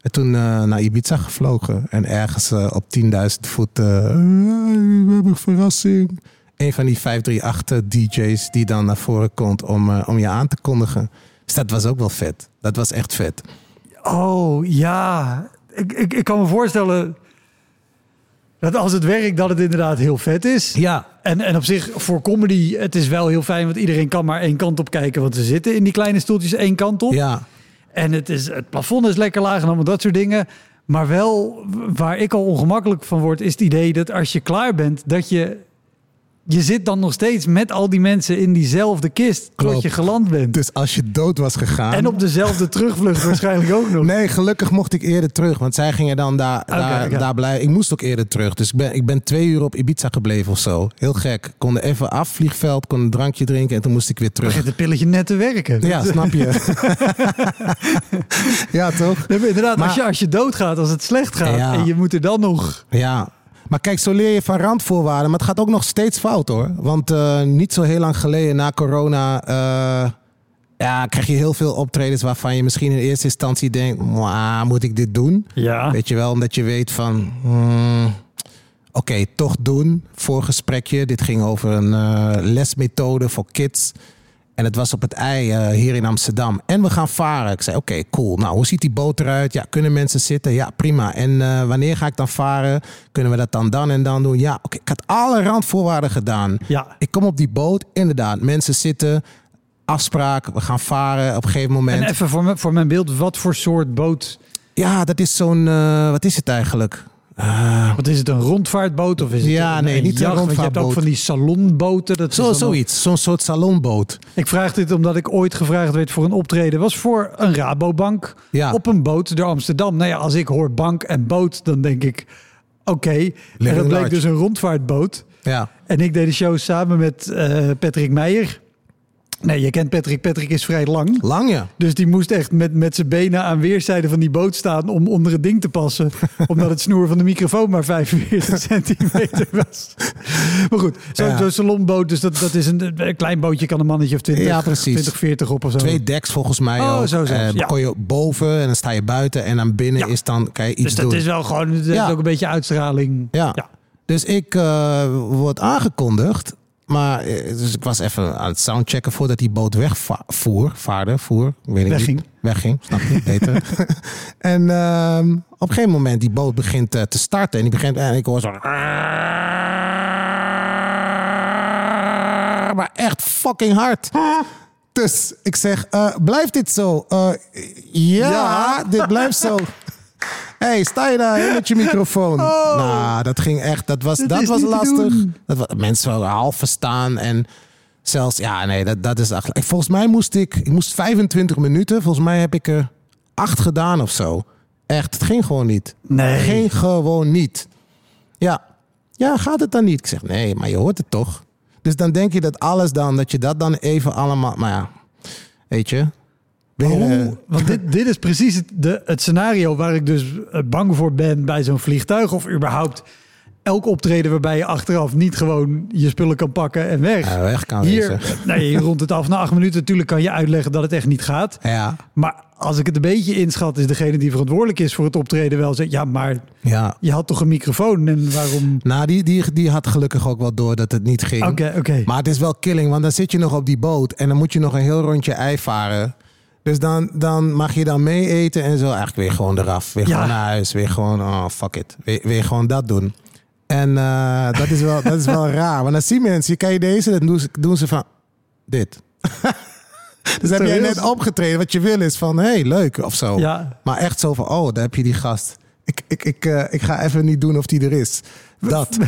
Speaker 2: En toen eh, naar Ibiza gevlogen. En ergens op 10.000 voet... eh, "Eh, we hebben verrassing. Een van die 538 DJ's die dan naar voren komt om, om je aan te kondigen. Dus dat was ook wel vet. Dat was echt vet.
Speaker 1: Oh ja, ik, ik, ik kan me voorstellen dat als het werkt, dat het inderdaad heel vet is.
Speaker 2: Ja,
Speaker 1: En, en op zich, voor comedy, het is wel heel fijn, want iedereen kan maar één kant op kijken. Want ze zitten in die kleine stoeltjes één kant op.
Speaker 2: ja.
Speaker 1: En het, is, het plafond is lekker laag en allemaal dat soort dingen. Maar wel, waar ik al ongemakkelijk van word, is het idee dat als je klaar bent, dat je... Je zit dan nog steeds met al die mensen in diezelfde kist tot
Speaker 2: Klopt.
Speaker 1: je geland bent.
Speaker 2: Dus als je dood was gegaan...
Speaker 1: En op dezelfde terugvlucht waarschijnlijk ook nog.
Speaker 2: Nee, gelukkig mocht ik eerder terug. Want zij gingen dan daar, daar, daar blijven. Ik moest ook eerder terug. Dus ik ben, ik ben twee uur op Ibiza gebleven of zo. Heel gek. Ik kon er even af, vliegveld, kon een drankje drinken en toen moest ik weer terug.
Speaker 1: Begint het pilletje net te werken.
Speaker 2: Ja, snap je? ja, toch?
Speaker 1: Nee, inderdaad,
Speaker 2: Maar-
Speaker 1: als, je, als je doodgaat, als het slecht gaat
Speaker 2: Ja.
Speaker 1: en je moet er dan nog...
Speaker 2: Ja. Maar kijk, zo leer je van randvoorwaarden. Maar het gaat ook nog steeds fout hoor. Want eh, niet zo heel lang geleden na corona... eh, ja, krijg je heel veel optredens waarvan je misschien in eerste instantie denkt... "Mwah, moet ik dit doen?
Speaker 1: Ja.
Speaker 2: Weet je wel, omdat je weet van... hmm, Oké, toch doen. Voorgesprekje. Dit ging over een eh, lesmethode voor kids. En het was op het ei eh, hier in Amsterdam. En we gaan varen. Ik zei, oké, cool. Nou, hoe ziet die boot eruit? Ja, kunnen mensen zitten? Ja, prima. En eh, wanneer ga ik dan varen? Kunnen we dat dan dan en dan doen? Ja, oké. Ik had alle randvoorwaarden gedaan.
Speaker 1: Ja.
Speaker 2: Ik kom op die boot. Inderdaad, mensen zitten. afspraak, we gaan varen op een gegeven moment.
Speaker 1: En even voor, me- voor mijn beeld, wat voor soort boot?
Speaker 2: Ja, dat is zo'n, eh, wat is het eigenlijk? Eh,
Speaker 1: Wat is het, een rondvaartboot? Of is het
Speaker 2: Ja,
Speaker 1: een,
Speaker 2: nee,
Speaker 1: een
Speaker 2: niet een?
Speaker 1: Want je hebt ook
Speaker 2: rondvaartboot.
Speaker 1: van die salonboten. Dat
Speaker 2: zo, zoiets, zo'n soort salonboot.
Speaker 1: Ik vraag dit omdat ik ooit gevraagd werd voor een optreden. was voor een Rabobank
Speaker 2: Ja.
Speaker 1: op een boot door Amsterdam. Nou ja, als ik hoor bank en boot, dan denk ik... Oké, en dat bleek
Speaker 2: large.
Speaker 1: dus een rondvaartboot.
Speaker 2: Ja,
Speaker 1: En ik deed de show samen met eh, Patrick Meijer. Nee, je kent Patrick. Patrick is vrij lang.
Speaker 2: lang ja.
Speaker 1: Dus die moest echt met, met zijn benen aan weerszijden van die boot staan om onder het ding te passen. omdat het snoer van de microfoon maar 45 centimeter was. Maar goed, zo'n
Speaker 2: Ja.
Speaker 1: salonboot, dus dat, dat is een, een klein bootje, kan een mannetje of 20,
Speaker 2: Ja, precies.
Speaker 1: 20 40 op of zo.
Speaker 2: Twee decks volgens mij
Speaker 1: Oh,
Speaker 2: ook.
Speaker 1: zo
Speaker 2: Eh,
Speaker 1: ja.
Speaker 2: kon je boven en dan sta je buiten en dan binnen is dan kan je iets
Speaker 1: dus dat
Speaker 2: doen.
Speaker 1: is wel gewoon, heeft
Speaker 2: Ja.
Speaker 1: ook een beetje uitstraling.
Speaker 2: Ja.
Speaker 1: Ja.
Speaker 2: Dus ik eh, word aangekondigd. Maar eh, dus ik was even aan het soundchecken voordat die boot wegvoer, vaarde, voer, weet ik
Speaker 1: Wegging.
Speaker 2: niet. Wegging, snap je? Beter. en ehm, op een gegeven moment die boot begint eh, te starten en die begint en ik hoor zo. Maar echt fucking hard. Dus ik zeg, eh, blijft dit zo? Ja,
Speaker 1: Ja.
Speaker 2: dit blijft zo. Hey, sta je daar met je microfoon? Nou, dat ging echt, dat was, dat was lastig. Dat was, mensen waren half verstaan en zelfs, ja, nee, dat, dat is echt. Volgens mij moest ik, ik moest 25 minuten, volgens mij heb ik er acht gedaan of zo. Echt, het ging gewoon niet.
Speaker 1: Nee.
Speaker 2: Ging gewoon niet. Ja, ja, gaat het dan niet? Ik zeg, nee, maar je hoort het toch? Dus dan denk je dat alles dan, dat je dat dan even allemaal, maar ja, weet je. Weer, eh,
Speaker 1: Hoe? Want dit, dit is precies het, de, het scenario waar ik dus eh, bang voor ben bij zo'n vliegtuig. Of überhaupt elk optreden waarbij je achteraf niet gewoon je spullen kan pakken en weg.
Speaker 2: Ja, weg kan
Speaker 1: Hier,
Speaker 2: wezen.
Speaker 1: nee, rond het af na acht minuten natuurlijk kan je uitleggen dat het echt niet gaat.
Speaker 2: Ja,
Speaker 1: Maar als ik het een beetje inschat, is degene die verantwoordelijk is voor het optreden wel zegt, ja, maar
Speaker 2: ja.
Speaker 1: je had toch een microfoon en waarom?
Speaker 2: Nou, die, die, die had gelukkig ook wel door dat het niet ging.
Speaker 1: Oké, oké.
Speaker 2: Maar het is wel killing, want dan zit je nog op die boot en dan moet je nog een heel rondje ei varen. Dus dan, dan mag je dan mee eten en zo. Eigenlijk weer gewoon eraf. Weer
Speaker 1: Ja.
Speaker 2: gewoon naar huis. Weer gewoon, oh fuck it. Weer, weer gewoon dat doen. En eh, dat, is wel, dat is wel raar. Want dan zien mensen, kan je deze, dan doen ze, doen ze van dit. dus heb jij
Speaker 1: heel-
Speaker 2: net opgetreden. Wat je wil is van, hé, hey, leuk of zo.
Speaker 1: Ja.
Speaker 2: Maar echt zo van, oh, daar heb je die gast. Ik, ik, ik, eh, ik ga even niet doen of die er is. Dat.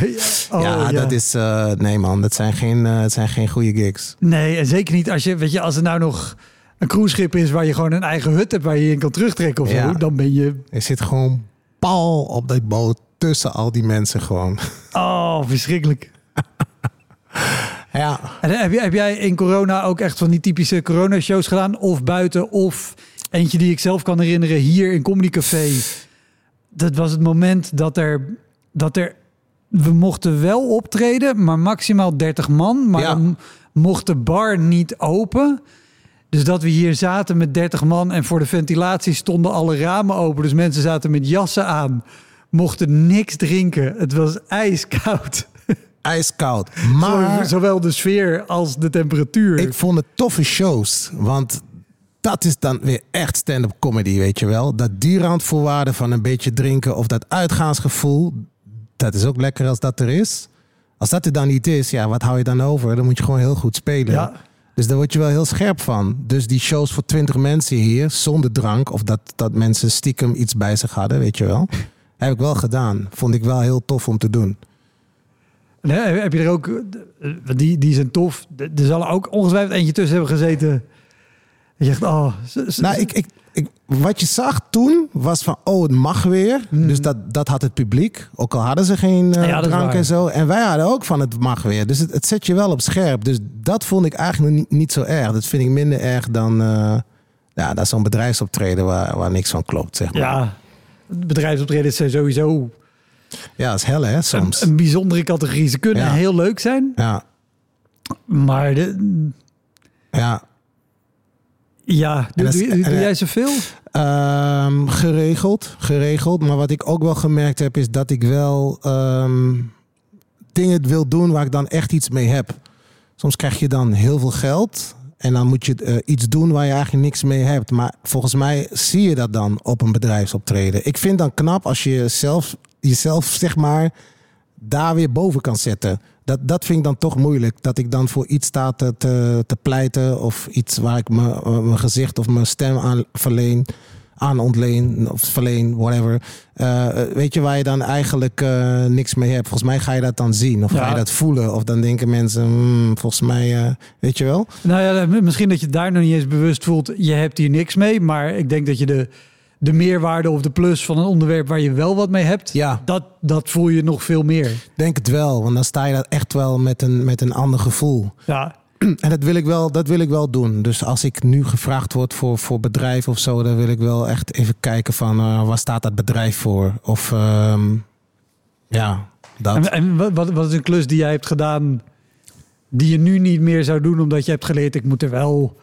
Speaker 1: Oh,
Speaker 2: ja, dat is. eh, nee, man, dat zijn geen, het zijn geen goede gigs.
Speaker 1: Nee, en zeker niet als je, weet je, als het nou nog een cruiseschip is waar je gewoon een eigen hut hebt waar je je in kan terugtrekken of
Speaker 2: Ja.
Speaker 1: dan ben je,
Speaker 2: Er zit gewoon pal op die boot tussen al die mensen gewoon.
Speaker 1: oh, verschrikkelijk.
Speaker 2: Ja,
Speaker 1: En heb, jij- heb jij in corona ook echt van die typische corona-shows gedaan? Of buiten, of eentje die ik zelf kan herinneren, hier in Comedy Café. Dat was het moment dat er, dat er we mochten wel optreden, maar maximaal 30 man. Maar
Speaker 2: Ja.
Speaker 1: dan mocht de bar niet open. Dus dat we hier zaten met 30 man en voor de ventilatie stonden alle ramen open. Dus mensen zaten met jassen aan, mochten niks drinken. Het was ijskoud.
Speaker 2: ijskoud. Maar
Speaker 1: Zowel de sfeer als de temperatuur.
Speaker 2: ik vond het toffe shows. Want dat is dan weer echt stand-up comedy, weet je wel. Dat die randvoorwaarden van een beetje drinken of dat uitgaansgevoel. Dat is ook lekker als dat er is. Als dat er dan niet is, ja, wat hou je dan over? Dan moet je gewoon heel goed spelen.
Speaker 1: Ja.
Speaker 2: Dus daar word je wel heel scherp van. Dus die shows voor 20 mensen hier, zonder drank, of dat, dat mensen stiekem iets bij zich hadden, weet je wel. Heb ik wel gedaan. Vond ik wel heel tof om te doen.
Speaker 1: Nee, heb je er ook, die, die zijn tof. Er zal ook ongetwijfeld eentje tussen hebben gezeten. Je zegt, oh,
Speaker 2: Nou, ik, ik, ik, wat je zag toen was van, oh, het mag weer. Dus dat, dat had het publiek. Ook al hadden ze geen eh,
Speaker 1: Ja,
Speaker 2: drank en zo. En wij hadden ook van, het mag weer. Dus het, het zet je wel op scherp. Dus dat vond ik eigenlijk niet, niet zo erg. Dat vind ik minder erg dan eh ja, dat zo'n bedrijfsoptreden waar, waar niks van klopt, zeg maar. Ja,
Speaker 1: ja, bedrijfsoptredens zijn sowieso
Speaker 2: dat is hel, hè,
Speaker 1: een,
Speaker 2: soms.
Speaker 1: een bijzondere categorie. Ze kunnen
Speaker 2: Ja.
Speaker 1: heel leuk zijn,
Speaker 2: Ja,
Speaker 1: maar de,
Speaker 2: ja.
Speaker 1: Ja, doe, doe- jij zoveel?
Speaker 2: Ehm, geregeld, geregeld. Maar wat ik ook wel gemerkt heb, is dat ik wel ehm, dingen wil doen waar ik dan echt iets mee heb. Soms krijg je dan heel veel geld en dan moet je eh, iets doen waar je eigenlijk niks mee hebt. Maar volgens mij zie je dat dan op een bedrijfsoptreden. Ik vind dan knap als je zelf, jezelf zeg maar daar weer boven kan zetten. Dat, dat vind ik dan toch moeilijk. Dat ik dan voor iets sta te, te, te pleiten of iets waar ik me- mijn gezicht of mijn stem aan verleen, aan ontleen of verleen, whatever. Eh, weet je, waar je dan eigenlijk eh, niks mee hebt. Volgens mij ga je dat dan zien of
Speaker 1: Ja.
Speaker 2: ga je dat voelen. Of dan denken mensen, hmm, volgens mij, eh, weet je wel.
Speaker 1: Nou ja, misschien dat je daar nog niet eens bewust voelt, je hebt hier niks mee. Maar ik denk dat je de, de meerwaarde of de plus van een onderwerp waar je wel wat mee hebt,
Speaker 2: Ja.
Speaker 1: dat, dat voel je nog veel meer.
Speaker 2: Denk het wel, want dan sta je dat echt wel met een, met een ander gevoel.
Speaker 1: Ja,
Speaker 2: En dat wil ik wel, dat wil ik wel doen. Dus als ik nu gevraagd word voor, voor bedrijf of zo, dan wil ik wel echt even kijken van eh, waar staat dat bedrijf voor? Of ehm, ja, dat.
Speaker 1: En, wat, wat is een klus die jij hebt gedaan die je nu niet meer zou doen omdat je hebt geleerd ik moet er wel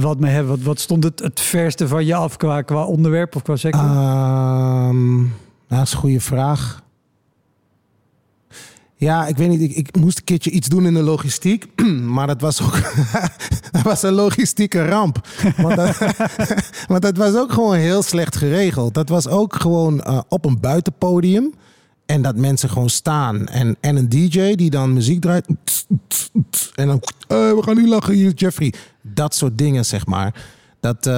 Speaker 1: wat mee hebben? Wat, stond het het verste van je af qua, onderwerp of qua sector?
Speaker 2: Nou, dat is een goede vraag. Ja, ik weet niet. Ik, ik moest een keertje iets doen in de logistiek. Maar dat was ook dat was een logistieke ramp. Want dat, want dat was ook gewoon heel slecht geregeld. Dat was ook gewoon eh, op een buitenpodium. En dat mensen gewoon staan. En, en een DJ die dan muziek draait. En dan, eh, we gaan nu lachen hier, Jeffrey. Dat soort dingen, zeg maar. Dat, eh,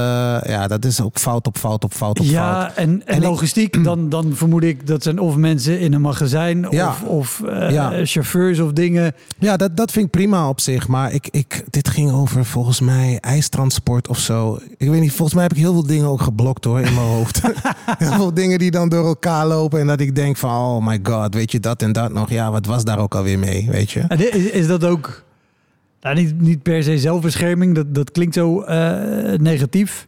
Speaker 2: ja, dat is ook fout op fout op fout op fout.
Speaker 1: ja, en, en,
Speaker 2: En ik-
Speaker 1: logistiek, dan, dan vermoed ik dat zijn of mensen in een magazijn
Speaker 2: Ja.
Speaker 1: of, of eh,
Speaker 2: Ja.
Speaker 1: chauffeurs of dingen.
Speaker 2: Ja, dat, dat vind ik prima op zich. Maar ik, ik, dit ging over volgens mij ijstransport of zo. Ik weet niet, volgens mij heb ik heel veel dingen ook geblokt hoor in mijn hoofd. heel veel dingen die dan door elkaar lopen. En dat ik denk van, oh my god, weet je dat en dat nog. Ja, wat was daar ook alweer mee, weet je?
Speaker 1: En Is, is dat ook nou, niet, niet per se zelfbescherming? Dat, dat klinkt zo eh, negatief.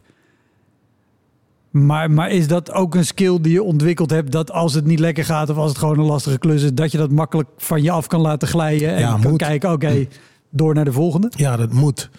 Speaker 1: Maar, maar is dat ook een skill die je ontwikkeld hebt? Dat als het niet lekker gaat of als het gewoon een lastige klus is, dat je dat makkelijk van je af kan laten glijden en
Speaker 2: Ja,
Speaker 1: kan
Speaker 2: moet.
Speaker 1: kijken, oké, door naar de volgende.
Speaker 2: Ja, dat moet.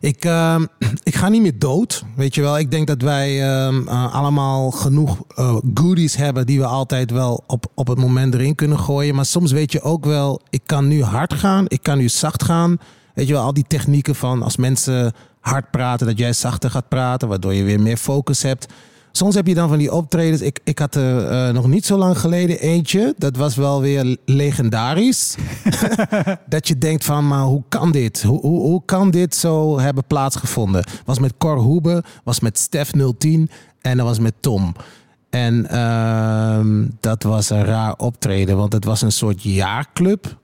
Speaker 2: Ik, ehm, ik ga niet meer dood. Weet je wel, ik denk dat wij ehm, eh, allemaal genoeg eh, goodies hebben die we altijd wel op, op het moment erin kunnen gooien. Maar soms weet je ook wel, ik kan nu hard gaan, ik kan nu zacht gaan. Weet je wel, al die technieken van als mensen hard praten, dat jij zachter gaat praten, waardoor je weer meer focus hebt. Soms heb je dan van die optredens. Ik, ik had er eh, nog niet zo lang geleden eentje. Dat was wel weer legendarisch. dat je denkt van, maar hoe kan dit? Hoe, hoe, kan dit zo hebben plaatsgevonden? Was met Cor Hoebe, was met Stef 010 en dat was met Tom. En ehm, dat was een raar optreden, want het was een soort jaarclub.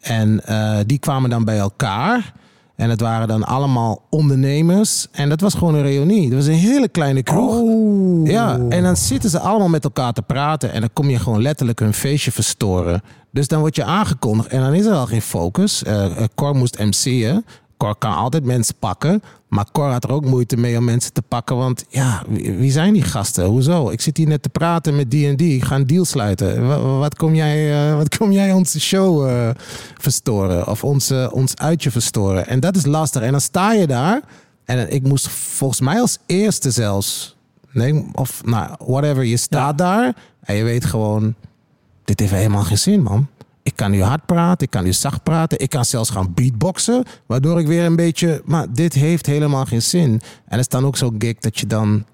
Speaker 2: En eh, die kwamen dan bij elkaar. En het waren dan allemaal ondernemers. En dat was gewoon een reunie. Dat was een hele kleine kroeg.
Speaker 1: Oh.
Speaker 2: Ja, en dan zitten ze allemaal met elkaar te praten. En dan kom je gewoon letterlijk hun feestje verstoren. Dus dan word je aangekondigd. En dan is er al geen focus. Eh, Cor moest MC'en. Cor kan altijd mensen pakken. Maar Cor had er ook moeite mee om mensen te pakken. Want ja, wie, zijn die gasten? Hoezo? Ik zit hier net te praten met die en die. Ik ga een deal sluiten. Wa- wa- Wat, kom, jij, eh, wat kom jij onze show eh, verstoren? Of onze, ons uitje verstoren? En dat is lastig. En dan sta je daar. En ik moest volgens mij als eerste zelfs Nee, of nou, whatever. Je staat daar en je weet gewoon, dit heeft helemaal geen zin, man. Ik kan nu hard praten, ik kan nu zacht praten, ik kan zelfs gaan beatboxen, waardoor ik weer een beetje, maar dit heeft helemaal geen zin. En het is dan ook zo gek dat je dan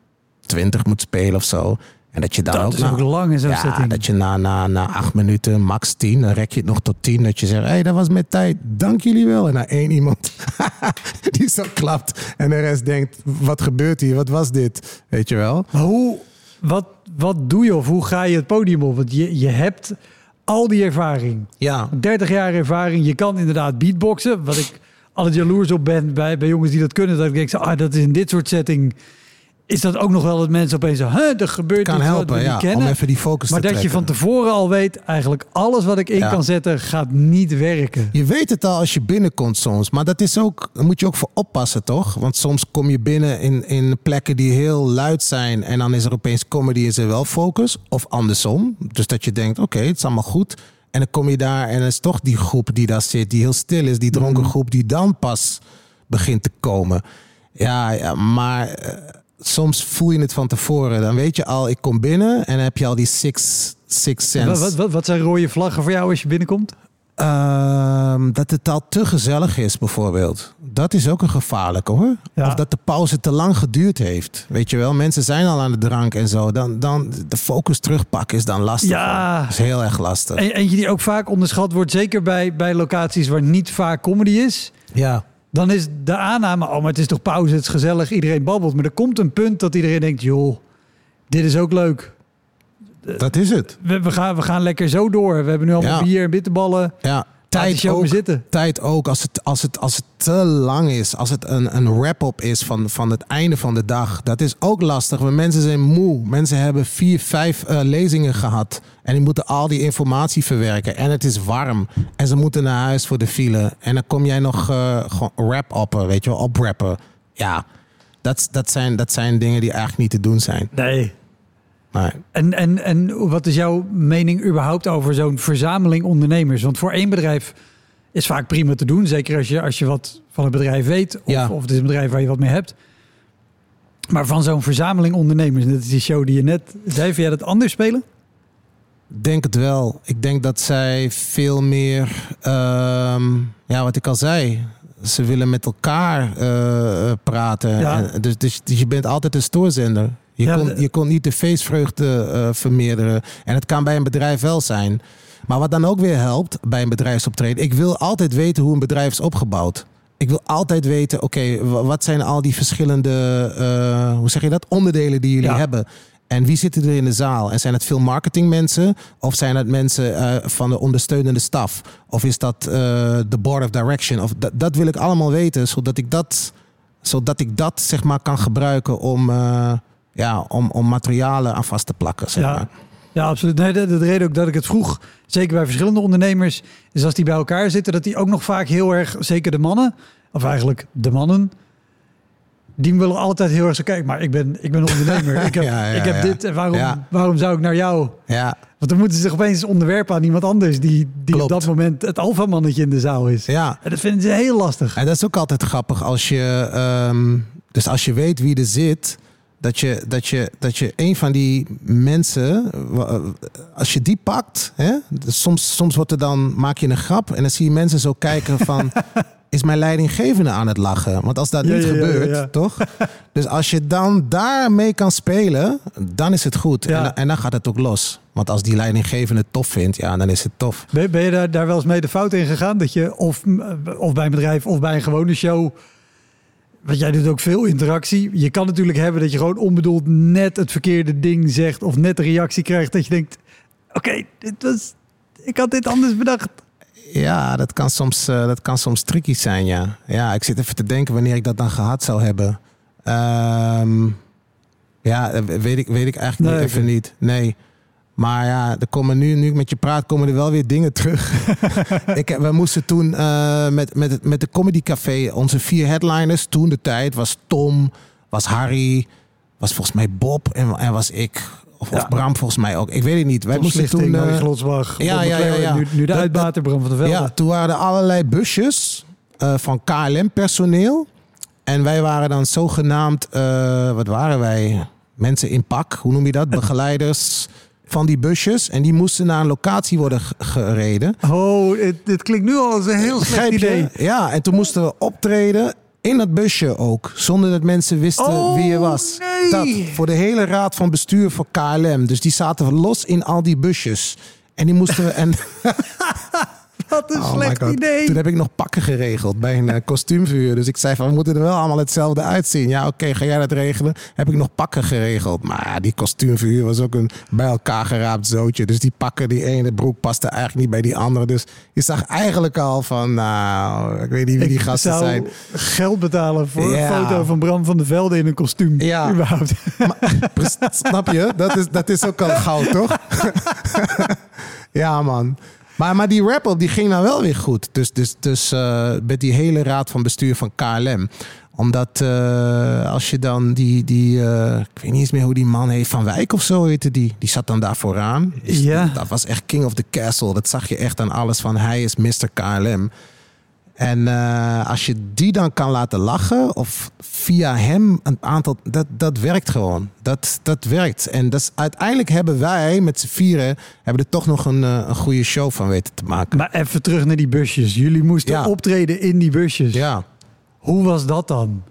Speaker 2: 20 moet spelen of zo. En dat je dan
Speaker 1: Dat
Speaker 2: ook,
Speaker 1: is
Speaker 2: na-
Speaker 1: ook lang in zo'n
Speaker 2: ja,
Speaker 1: setting.
Speaker 2: dat je na, na, na acht minuten, max tien, dan rek je het nog tot tien. Dat je zegt, hé, hey, dat was met tijd. Dank jullie wel. En na één iemand die zo klapt. En de rest denkt, wat gebeurt hier? Wat was dit? Weet je wel?
Speaker 1: Maar hoe, wat, wat doe je of hoe ga je het podium op? Want je, je hebt al die ervaring.
Speaker 2: Ja.
Speaker 1: 30 jaar ervaring. Je kan inderdaad beatboxen. Wat ik altijd jaloers op ben bij, bij jongens die dat kunnen. Dat ik denk, ah, dat is in dit soort setting... Is dat ook nog wel dat mensen opeens zo... Huh, er gebeurt
Speaker 2: Kan
Speaker 1: iets wat
Speaker 2: helpen,
Speaker 1: we niet
Speaker 2: ja.
Speaker 1: kennen.
Speaker 2: Om even die focus
Speaker 1: maar
Speaker 2: te
Speaker 1: dat je van
Speaker 2: trekken.
Speaker 1: tevoren al weet... eigenlijk alles wat ik in
Speaker 2: Ja.
Speaker 1: kan zetten gaat niet werken.
Speaker 2: Je weet het al als je binnenkomt soms. Maar dat is ook, daar moet je ook voor oppassen, toch? Want soms kom je binnen in, in plekken die heel luid zijn. En dan is er opeens comedy is er wel focus. Of andersom. Dus dat je denkt, oké, het is allemaal goed. En dan kom je daar en is toch die groep die daar zit. Die heel stil is. Die dronken groep die dan pas begint te komen. Ja, ja maar eh, soms voel je het van tevoren. Dan weet je al, ik kom binnen. En dan heb je al die six, six
Speaker 1: Wat,
Speaker 2: sense.
Speaker 1: wat, wat, wat zijn rode vlaggen voor jou als je binnenkomt?
Speaker 2: Ehm, dat het al te gezellig is, bijvoorbeeld. Dat is ook een gevaarlijke hoor.
Speaker 1: Ja.
Speaker 2: Of dat de pauze te lang geduurd heeft. Weet je wel, mensen zijn al aan de drank en zo. Dan, dan de focus terugpakken is dan lastig.
Speaker 1: Ja.
Speaker 2: hoor. is heel erg lastig.
Speaker 1: E- Eentje die ook vaak onderschat wordt, zeker bij, bij locaties waar niet vaak comedy is.
Speaker 2: Ja.
Speaker 1: Dan is de aanname, oh, maar het is toch pauze, het is gezellig, iedereen babbelt. Maar er komt een punt dat iedereen denkt, joh, dit is ook leuk.
Speaker 2: Dat is het.
Speaker 1: We, we, gaan, we gaan lekker zo door. We hebben nu allemaal
Speaker 2: Ja.
Speaker 1: bier en bitterballen.
Speaker 2: Ja. Tijd ook,
Speaker 1: zitten.
Speaker 2: tijd ook als het, als, het, als het te lang is. Als het een, een wrap-up is van, van het einde van de dag. Dat is ook lastig. Want mensen zijn moe. Mensen hebben vier, vijf eh, lezingen gehad. En die moeten al die informatie verwerken. En het is warm. En ze moeten naar huis voor de file. En dan kom jij nog eh gewoon wrap-uppen, weet je wel, oprappen. Ja, dat, dat, zijn, dat zijn dingen die eigenlijk niet te doen zijn.
Speaker 1: Nee. En, en, en wat is jouw mening überhaupt over zo'n verzameling ondernemers? Want voor één bedrijf is vaak prima te doen. Zeker als je, als je wat van het bedrijf weet. Of,
Speaker 2: Ja.
Speaker 1: of het is een bedrijf waar je wat mee hebt. Maar van zo'n verzameling ondernemers, net als die show die je net zei, vind jij dat anders spelen?
Speaker 2: denk het wel. Ik denk dat zij veel meer, ehm, ja, wat ik al zei, ze willen met elkaar eh, eh, praten.
Speaker 1: Ja.
Speaker 2: En dus, dus, dus je bent altijd een stoorzender. Je,
Speaker 1: Ja,
Speaker 2: kon, je kon niet de feestvreugde eh, vermeerderen. En het kan bij een bedrijf wel zijn. Maar wat dan ook weer helpt bij een bedrijfsoptreden. Ik wil altijd weten hoe een bedrijf is opgebouwd. Ik wil altijd weten, oké, wa- wat zijn al die verschillende, hoe zeg je dat, onderdelen die jullie
Speaker 1: Ja.
Speaker 2: hebben. En wie zitten er in de zaal? En zijn het veel marketingmensen? Of zijn het mensen eh, van de ondersteunende staf? Of is dat eh, de board of direction? Of dat, dat wil ik allemaal weten, zodat ik dat, zodat ik dat zeg maar kan gebruiken om, eh, ja, om, om materialen aan vast te plakken. Zeg
Speaker 1: Ja.
Speaker 2: maar.
Speaker 1: Ja, absoluut. Nee, de, de reden ook dat ik het vroeg, zeker bij verschillende ondernemers, is als die bij elkaar zitten, dat die ook nog vaak heel erg, zeker de mannen, of eigenlijk de mannen, die willen altijd heel erg zo kijken. Maar ik ben, ik ben een ondernemer. Ik heb,
Speaker 2: Ja, ja,
Speaker 1: ik heb
Speaker 2: ja.
Speaker 1: dit en waarom, waarom zou ik naar jou?
Speaker 2: Ja,
Speaker 1: Want dan moeten ze zich opeens onderwerpen aan iemand anders die, die op dat moment het alfamannetje in de zaal is.
Speaker 2: ja.
Speaker 1: En dat vinden ze heel lastig.
Speaker 2: En dat is ook altijd grappig als je, ehm, dus als je weet wie er zit, dat je, dat je, dat je een van die mensen, wa- als je die pakt, hè, dus soms, soms wordt er dan, maak je een grap en dan zie je mensen zo kijken van, is mijn leidinggevende aan het lachen? Want als dat
Speaker 1: Ja,
Speaker 2: niet
Speaker 1: ja,
Speaker 2: gebeurt,
Speaker 1: ja,
Speaker 2: toch? Dus als je dan daarmee kan spelen, dan is het goed. En, dan- en dan gaat het ook los. Want als die leidinggevende het tof vindt, ja, dan is het tof.
Speaker 1: Ben, ben je daar, daar wel eens mee de fout in gegaan? Dat je of, of bij een bedrijf of bij een gewone show. Want jij doet ook veel interactie. Je kan natuurlijk hebben dat je gewoon onbedoeld net het verkeerde ding zegt. Of net de reactie krijgt dat je denkt: Oké, dit was. Ik had dit anders bedacht.
Speaker 2: Ja, dat kan soms, eh, dat kan soms tricky zijn, ja. Ja, ik zit even te denken wanneer ik dat dan gehad zou hebben. Ehm, ja, weet ik, weet ik eigenlijk
Speaker 1: Nee,
Speaker 2: niet, even niet. Nee. Maar ja, er komen nu, nu ik met je praat, komen er wel weer dingen terug. ik, we moesten toen eh, met, met, met de Comedy Café, onze vier headliners, toen de tijd, was Tom, was Harry, was volgens mij Bob en, en was ik. Of. Bram volgens mij ook. Ik weet het niet. Wij moesten toen...
Speaker 1: Toen,
Speaker 2: eh,
Speaker 1: Glotsbach,
Speaker 2: ja, ja, ja, ja.
Speaker 1: Nu, nu de uitbater Bram van der Velde.
Speaker 2: ja, toen waren er allerlei busjes eh, van KLM-personeel. En wij waren dan zogenaamd, eh, wat waren wij? Mensen in pak, hoe noem je dat? Begeleiders van die busjes. En die moesten naar een locatie worden gereden.
Speaker 1: Oh, dit, dit klinkt nu al als een heel slecht idee.
Speaker 2: Ja, en toen moesten we optreden in dat busje ook. Zonder dat mensen wisten
Speaker 1: Oh,
Speaker 2: wie je was.
Speaker 1: nee.
Speaker 2: Dat, voor de hele raad van bestuur voor KLM. Dus die zaten los in al die busjes. En die moesten we... En,
Speaker 1: Wat een
Speaker 2: Oh
Speaker 1: slecht idee.
Speaker 2: Toen heb ik nog pakken geregeld bij een eh, kostuumvuur. Dus ik zei van, we moeten er wel allemaal hetzelfde uitzien. Ja, oké, ga jij dat regelen? Heb ik nog pakken geregeld. Maar die kostuumvuur was ook een bij elkaar geraapt zootje. Dus die pakken, die ene broek paste eigenlijk niet bij die andere. Dus je zag eigenlijk al van, nou, ik weet niet wie die
Speaker 1: ik
Speaker 2: gasten
Speaker 1: zou
Speaker 2: zijn.
Speaker 1: geld betalen voor een foto van Bram van der Velde in een kostuum.
Speaker 2: Ja.
Speaker 1: Überhaupt.
Speaker 2: Pres- Snap je? Dat is, dat is ook al goud, toch? ja, man. Maar, maar die rap-up die ging nou wel weer goed. Dus, dus, dus eh, met die hele raad van bestuur van KLM. Omdat eh, als je dan die, die eh, ik weet niet eens meer hoe die man heet, Van Wijk of zo heette die. Die zat dan daar vooraan. Dus
Speaker 1: Ja.
Speaker 2: Dat was echt king of the castle. Dat zag je echt aan alles van hij is Mr. KLM. En eh, als je die dan kan laten lachen, of via hem een aantal, dat, dat werkt gewoon. Dat, dat werkt. En dat is, uiteindelijk hebben wij met z'n vieren hebben er toch nog een, eh, een goede show van weten te maken.
Speaker 1: Maar even terug naar die busjes. Jullie moesten
Speaker 2: Ja.
Speaker 1: optreden in die busjes.
Speaker 2: Ja.
Speaker 1: Hoe was dat dan?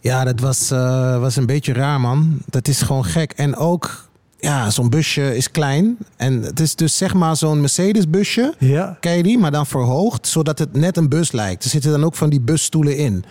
Speaker 2: Ja, dat was, eh, was een beetje raar, man. Dat is gewoon gek. En ook, ja, zo'n busje is klein. En het is dus zeg maar zo'n Mercedes-busje.
Speaker 1: Ja.
Speaker 2: Ken je die? Maar dan verhoogd, zodat het net een bus lijkt. Er zitten dan ook van die busstoelen in.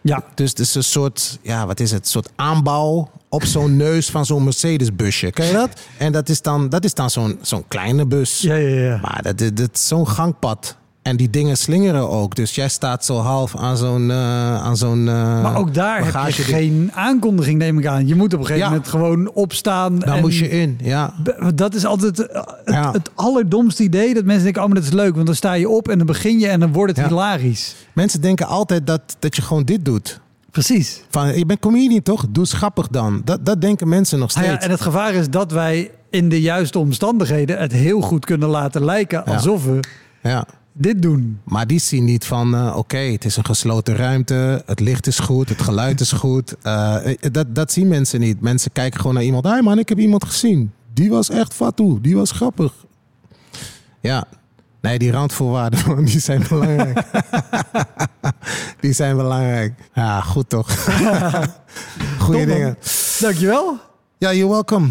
Speaker 1: Ja.
Speaker 2: Dus het is een soort, ja, wat is het? Een soort aanbouw op zo'n neus van zo'n Mercedes-busje. Ken je dat? En dat is dan, dat is dan zo'n zo'n kleine bus.
Speaker 1: Ja, ja, ja.
Speaker 2: Maar dat, dat, dat is zo'n gangpad. En die dingen slingeren ook. Dus jij staat zo half aan zo'n... eh, aan zo'n eh,
Speaker 1: Maar ook daar heb je geen aankondiging, neem ik aan. Je moet op een gegeven
Speaker 2: Ja.
Speaker 1: moment gewoon opstaan.
Speaker 2: Dan
Speaker 1: en
Speaker 2: moest je in, ja.
Speaker 1: Dat is altijd eh, het,
Speaker 2: Ja.
Speaker 1: het allerdomste idee. Dat mensen denken, oh, maar dat is leuk. Want dan sta je op en dan begin je en dan wordt het
Speaker 2: Ja.
Speaker 1: hilarisch.
Speaker 2: Mensen denken altijd dat, dat je gewoon dit doet.
Speaker 1: Precies.
Speaker 2: Van, je bent comedian toch? Doe eens grappig dan. Dat, dat denken mensen nog
Speaker 1: Nou
Speaker 2: steeds.
Speaker 1: ja, en het gevaar is dat wij in de juiste omstandigheden het heel goed kunnen laten lijken alsof we
Speaker 2: ja.
Speaker 1: Dit doen.
Speaker 2: Maar die zien niet van, eh, oké, het is een gesloten ruimte, het licht is goed, het geluid is goed. Eh, dat, dat zien mensen niet. Mensen kijken gewoon naar iemand. Hé man, ik heb iemand gezien. Die was echt fatu, die was grappig. Ja, nee, die randvoorwaarden, man, die zijn belangrijk. die zijn belangrijk. Ja, goed toch? Goeie
Speaker 1: man.
Speaker 2: dingen.
Speaker 1: Dankjewel.
Speaker 2: Ja, you're welcome.